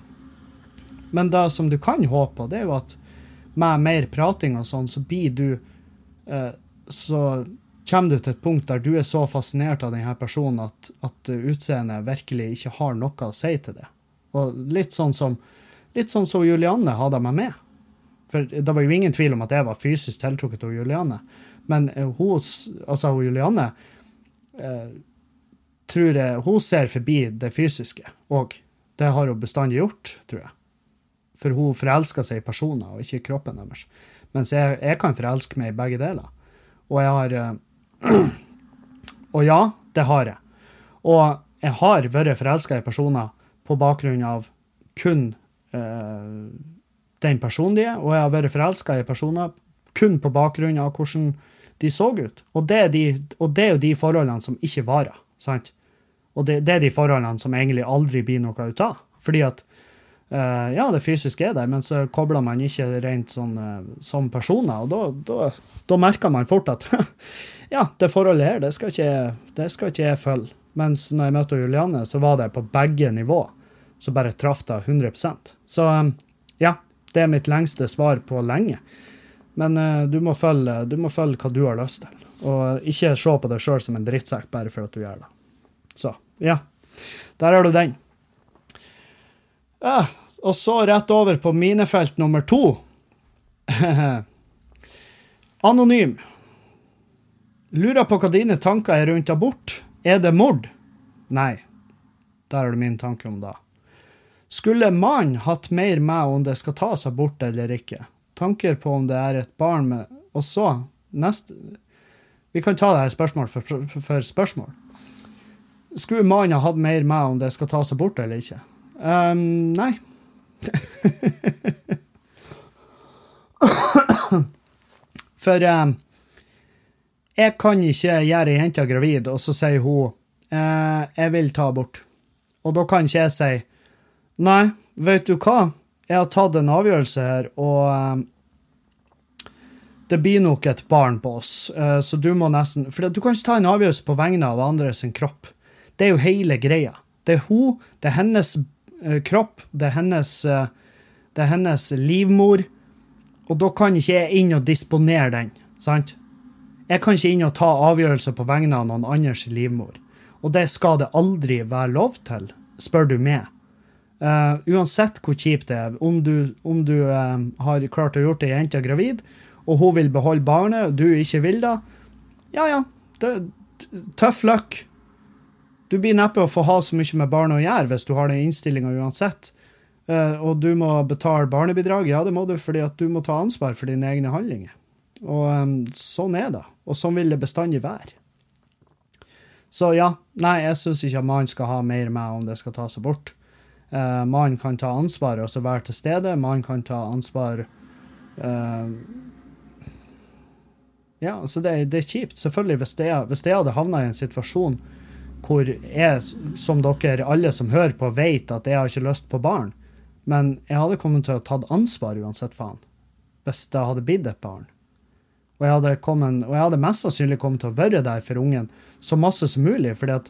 Men det som du kan håpe på, det er jo at med mer prating og sånn, så blir du eh, Så kommer du til et punkt der du er så fascinert av denne personen at, at utseendet virkelig ikke har noe å si til det. Og litt sånn som litt sånn som Julianne hadde meg med. For det var jo ingen tvil om at jeg var fysisk tiltrukket av Julianne. Men eh, altså hun Julianne eh, tror jeg, Hun ser forbi det fysiske, og det har hun bestandig gjort, tror jeg. For hun forelsker seg i personer, og ikke i kroppen deres. Mens jeg, jeg kan forelske meg i begge deler. Og jeg har eh, Og ja, det har jeg. Og jeg har vært forelska i personer på bakgrunn av kun eh, den er og jeg har vært forelska i personer kun på bakgrunn av hvordan de så ut. Og det er, de, og det er jo de forholdene som ikke varer. sant? Og det, det er de forholdene som egentlig aldri blir noe ut av. Fordi at eh, ja, det fysiske er der, men så kobler man ikke rent sånn eh, som personer. Og da, da, da merker man fort at [laughs] ja, det forholdet her, det skal ikke, det skal ikke jeg følge. Mens når jeg møtte Julianne, så var det på begge nivå. Så bare traff det 100% Så eh, ja, det er mitt lengste svar på lenge. Men uh, du, må følge, du må følge hva du har lyst til. Og ikke se på deg sjøl som en drittsekk bare for at du gjør det. Så ja, der har du den. Ja, og så rett over på minefelt nummer to. [laughs] Anonym. Lurer på hva dine tanker er rundt abort. Er det mord? Nei. Der har du min tanke om det. Skulle mannen hatt mer med om det skal tas abort eller ikke? Tanker på om det er et barn med Og så, neste Vi kan ta det her spørsmål for, for, for spørsmål. Skulle mannen ha hatt mer med om det skal tas abort eller ikke? Um, nei. [laughs] For ehm, jeg kan ikke gjøre ei jente gravid, og så sier hun eh, 'jeg vil ta abort'. Og da kan ikke jeg si 'nei, vet du hva, jeg har tatt en avgjørelse her, og ehm, det blir nok et barn på oss, eh, så du må nesten For du kan ikke ta en avgjørelse på vegne av andre sin kropp. Det er jo hele greia. Det er hun, det er hennes eh, kropp, det er hennes, eh, det er hennes livmor, og da kan ikke jeg inn og disponere den, sant? Jeg kan ikke inn og ta avgjørelser på vegne av noen andres livmor. Og det skal det aldri være lov til, spør du meg. Uh, uansett hvor kjipt det er, om du, om du uh, har klart å gjort ei jente gravid, og hun vil beholde barnet, og du ikke vil det, ja ja, tøff luck. Du blir neppe å få ha så mye med barnet å gjøre hvis du har den innstillinga uansett. Uh, og du må betale barnebidrag, ja det må du fordi at du må ta ansvar for dine egne handlinger. Og um, sånn er det. Og sånn vil det bestandig være. Så ja, nei, jeg syns ikke at mannen skal ha mer med om det skal tas abort. Eh, mannen kan ta ansvar og så være til stede. Mannen kan ta ansvar eh, Ja, altså det, det er kjipt. Selvfølgelig, hvis jeg, hvis jeg hadde havna i en situasjon hvor jeg, som dere alle som hører på, vet at jeg har ikke lyst på barn, Men jeg hadde kommet til å tatt ansvar uansett faen. Hvis det hadde blitt et barn. Og jeg hadde, kommet, og jeg hadde mest sannsynlig kommet til å være der for ungen så masse som mulig. fordi at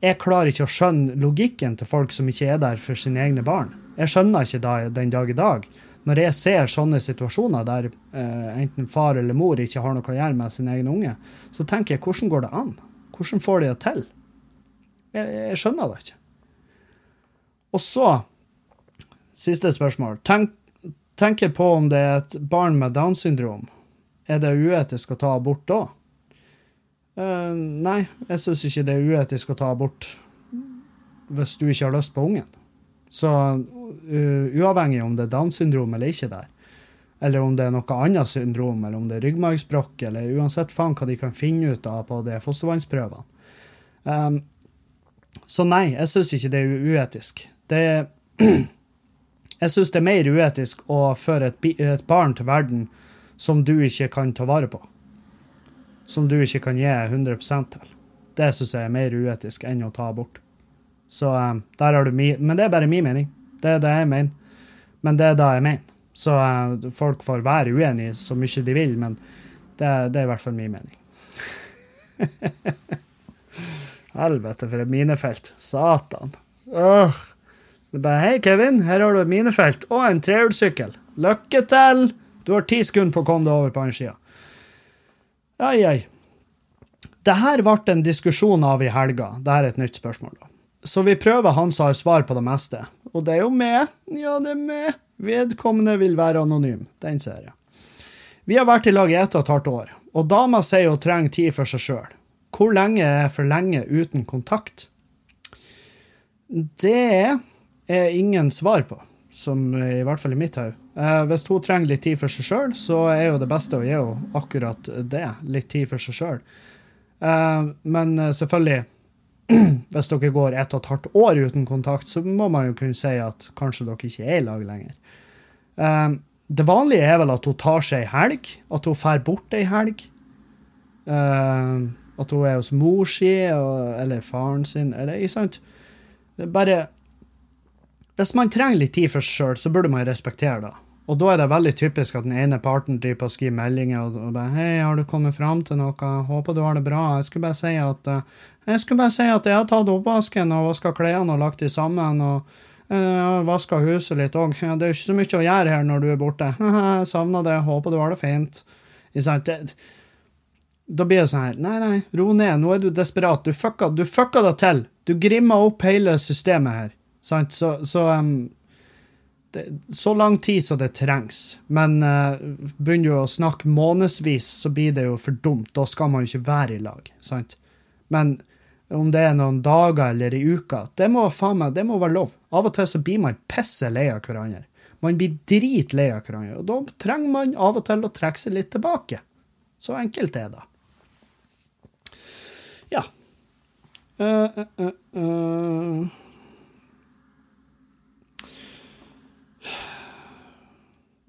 jeg klarer ikke å skjønne logikken til folk som ikke er der for sine egne barn. Jeg skjønner ikke da, den dag i dag. Når jeg ser sånne situasjoner der eh, enten far eller mor ikke har noe å gjøre med sin egen unge, så tenker jeg hvordan går det an? Hvordan får de det til? Jeg, jeg skjønner det ikke. Og så, siste spørsmål. Tenk, tenker på om det er et barn med Downs syndrom. Er det uetisk å ta abort da? Uh, nei, jeg syns ikke det er uetisk å ta abort hvis du ikke har lyst på ungen. Så uh, uavhengig om det er Downs syndrom eller ikke der, eller om det er noe annet syndrom, eller om det er ryggmargsbrokk, eller uansett faen hva de kan finne ut av på de fostervannsprøvene. Um, så nei, jeg syns ikke det er uetisk. Det [clears throat] Jeg syns det er mer uetisk å føre et, et barn til verden som du ikke kan ta vare på som du ikke kan gi 100% til. Det syns jeg er mer uetisk enn å ta abort. Så um, der har du mi Men det er bare min mening. Det er det jeg mener. Men det er det jeg mener. Så uh, folk får være uenige så mye de vil, men det, det er i hvert fall min mening. [laughs] Helvete, for et minefelt. Satan. Øh. Det er bare Hei, Kevin, her har du et minefelt og en trehjulssykkel. Lykke til! Du har ti sekunder på å komme deg over på andre sida. Ai, ai. Det her ble en diskusjon av i helga. Det er et nytt spørsmål, da. Så vi prøver han som har svar på det meste. Og det er jo meg. Ja, det er meg. Vedkommende vil være anonym. Den ser jeg. Vi har vært i lag i ett og et halvt år, og dama sier hun trenger tid for seg sjøl. Hvor lenge er for lenge uten kontakt? Det er ingen svar på, som i hvert fall i mitt hode. Eh, hvis hun trenger litt tid for seg sjøl, så er jo det beste å gi henne akkurat det. Litt tid for seg sjøl. Uh, men eh, selvfølgelig, [clears throat] hvis dere går ett og et halvt år uten kontakt, så må man jo kunne si at kanskje dere ikke er i lag lenger. Uh, det vanlige er vel at hun tar seg ei helg, at hun drar bort ei helg. Eh, at hun er hos mor si eller faren sin, eller ikke sant? Bare Hvis man trenger litt tid for seg sjøl, så burde man respektere det. Og da er det veldig typisk at den ene parten driver på og skriver meldinger og, og bare 'Hei, har du kommet fram til noe? Håper du har det bra.' Jeg skulle bare si at uh, jeg skulle bare si at jeg har tatt oppvasken og vaska klærne og lagt de sammen. og uh, Vaska huset litt òg. Ja, det er ikke så mye å gjøre her når du er borte. [laughs] savner det. Håper du har det fint. Da blir det sånn her Nei, nei, ro ned. Nå er du desperat. Du fucka, du fucka det til. Du grimma opp hele systemet her. Sant? Så, så um, det, så lang tid som det trengs. Men uh, begynner du å snakke månedsvis, så blir det jo for dumt. Da skal man jo ikke være i lag. sant? Men om det er noen dager eller i uka, det må, meg, det må være lov. Av og til så blir man pisse lei av hverandre. Man blir dritlei av hverandre. Og da trenger man av og til å trekke seg litt tilbake. Så enkelt er det. Ja. Uh, uh, uh,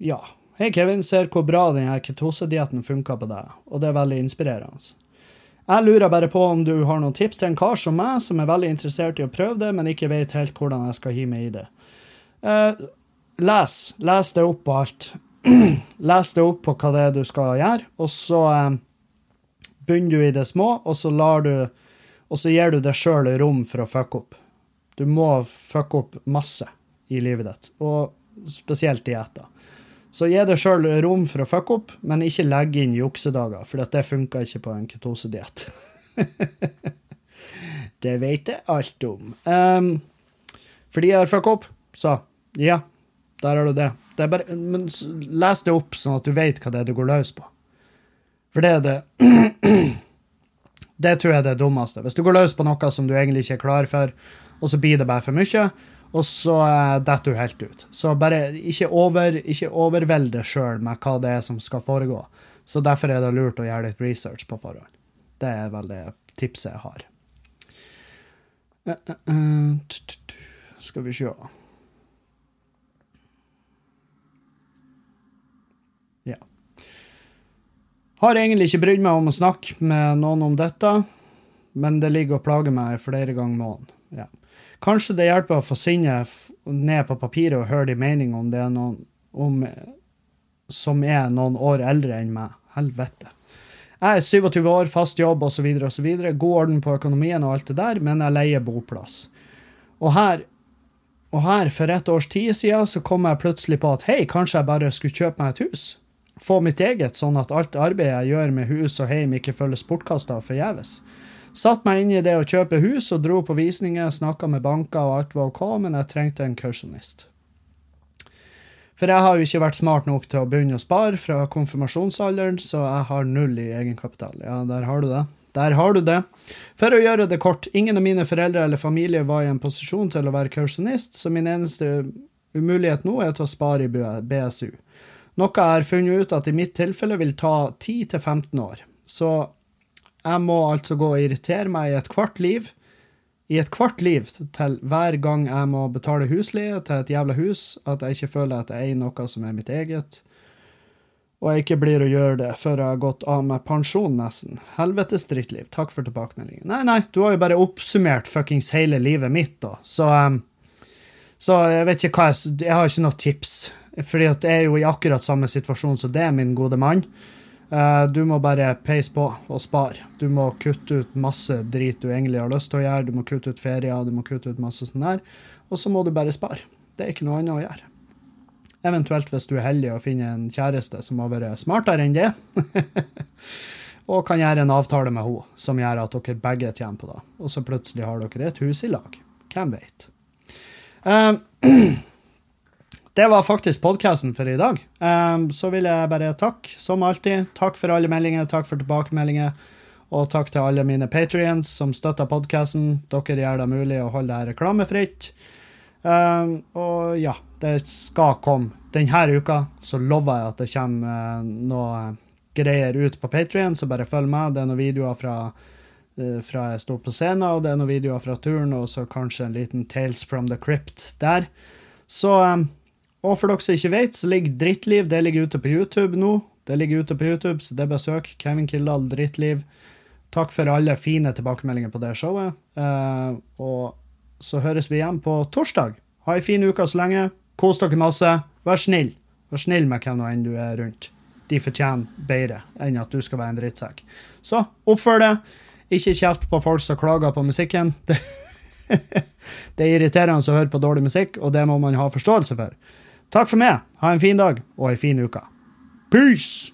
Ja. Hei, Kevin. Ser hvor bra denne ketosedietten funker på deg, og det er veldig inspirerende. Jeg lurer bare på om du har noen tips til en kar som meg, som er veldig interessert i å prøve det, men ikke vet helt hvordan jeg skal gi meg i det. Uh, les. Les det opp på alt. [clears throat] les det opp på hva det er du skal gjøre, og så uh, begynner du i det små, og så du Og så gir du deg sjøl rom for å fucke opp. Du må fucke opp masse i livet ditt, og spesielt dietter. Så gi deg sjøl rom for å fucke opp, men ikke legge inn juksedager, for det funker ikke på en ketosediett. [laughs] det vet jeg alt om. Um, fordi jeg har fucka opp, så ja, der har du det. det bare, men les det opp, sånn at du vet hva det er du går løs på. For det er det [clears throat] Det tror jeg er det dummeste. Hvis du går løs på noe som du egentlig ikke er klar for, og så blir det bare for mye, og så uh, detter du helt ut. Så bare ikke, over, ikke overveld sjøl med hva det er som skal foregå. Så derfor er det lurt å gjøre litt research på forhånd. Det er vel det tipset jeg har. Uh, uh, skal vi se Ja. Har egentlig ikke brydd meg om å snakke med noen om dette, men det ligger og plager meg flere ganger måneden. ja. Kanskje det hjelper å få sinnet ned på papiret og høre de meningene om det er noen om, som er noen år eldre enn meg. Helvete. Jeg er 27 år, fast jobb osv., osv. God orden på økonomien og alt det der, men jeg leier boplass. Og her, og her for et års tid siden, så kom jeg plutselig på at hei, kanskje jeg bare skulle kjøpe meg et hus. Få mitt eget, sånn at alt arbeidet jeg gjør med hus og heim, ikke føles bortkasta og forgjeves. Satt meg inn i det å kjøpe hus og dro på visninger, snakka med banker og alt var OK, men jeg trengte en kausjonist. For jeg har jo ikke vært smart nok til å begynne å spare fra konfirmasjonsalderen, så jeg har null i egenkapital. Ja, der har du det. Der har du det. For å gjøre det kort, ingen av mine foreldre eller familie var i en posisjon til å være kausjonist, så min eneste umulighet nå er til å spare i BSU. Noe jeg har funnet ut at i mitt tilfelle vil ta 10-15 år. Så jeg må altså gå og irritere meg i et kvart liv, i et kvart liv til hver gang jeg må betale husleie til et jævla hus, at jeg ikke føler at jeg eier noe som er mitt eget, og jeg ikke blir å gjøre det før jeg har gått av med pensjon, nesten. Helvetes drittliv. Takk for tilbakemeldingen. Nei, nei, du har jo bare oppsummert fuckings hele livet mitt, da, så um, Så jeg vet ikke hva jeg Jeg har ikke noe tips, fordi at jeg er jo i akkurat samme situasjon som det, min gode mann. Eh, du må bare peise på og spare. Du må kutte ut masse drit du egentlig har lyst til å gjøre. Du må kutte ut ferier, du må kutte ut masse sånn der. Og så må du bare spare. Det er ikke noe annet å gjøre. Eventuelt hvis du er heldig og finner en kjæreste som har vært smartere enn det. [laughs] og kan gjøre en avtale med henne som gjør at dere begge tjener på det. Og så plutselig har dere et hus i lag. Hvem vet? Um, [clears throat] det var faktisk podkasten for i dag. Um, så vil jeg bare takke, som alltid. Takk for alle meldinger, takk for tilbakemeldinger. Og takk til alle mine patrients som støtter podkasten. Dere gjør det mulig å holde det reklamefritt. Um, og ja, det skal komme. Denne uka så lover jeg at det kommer uh, noe greier ut på Patrion, så bare følg med. Det er noen videoer fra, uh, fra jeg sto på scenen, og det er noen videoer fra turen, og så kanskje en liten Tales from the Crypt der. Så um, og for dere som ikke vet, så ligger Drittliv det ligger ute på YouTube nå. Det ligger ute på YouTube, så det er besøk. Kevin Kildahl, Drittliv. Takk for alle fine tilbakemeldinger på det showet. Uh, og så høres vi igjen på torsdag. Ha ei en fin uke så lenge. Kos dere masse. Vær snill. Vær snill med hvem enn du er rundt. De fortjener bedre enn at du skal være en drittsekk. Så oppfør det. Ikke kjeft på folk som klager på musikken. Det, [laughs] det er irriterende å høre på dårlig musikk, og det må man ha forståelse for. Takk for meg. Ha en fin dag og ei en fin uke. Peace!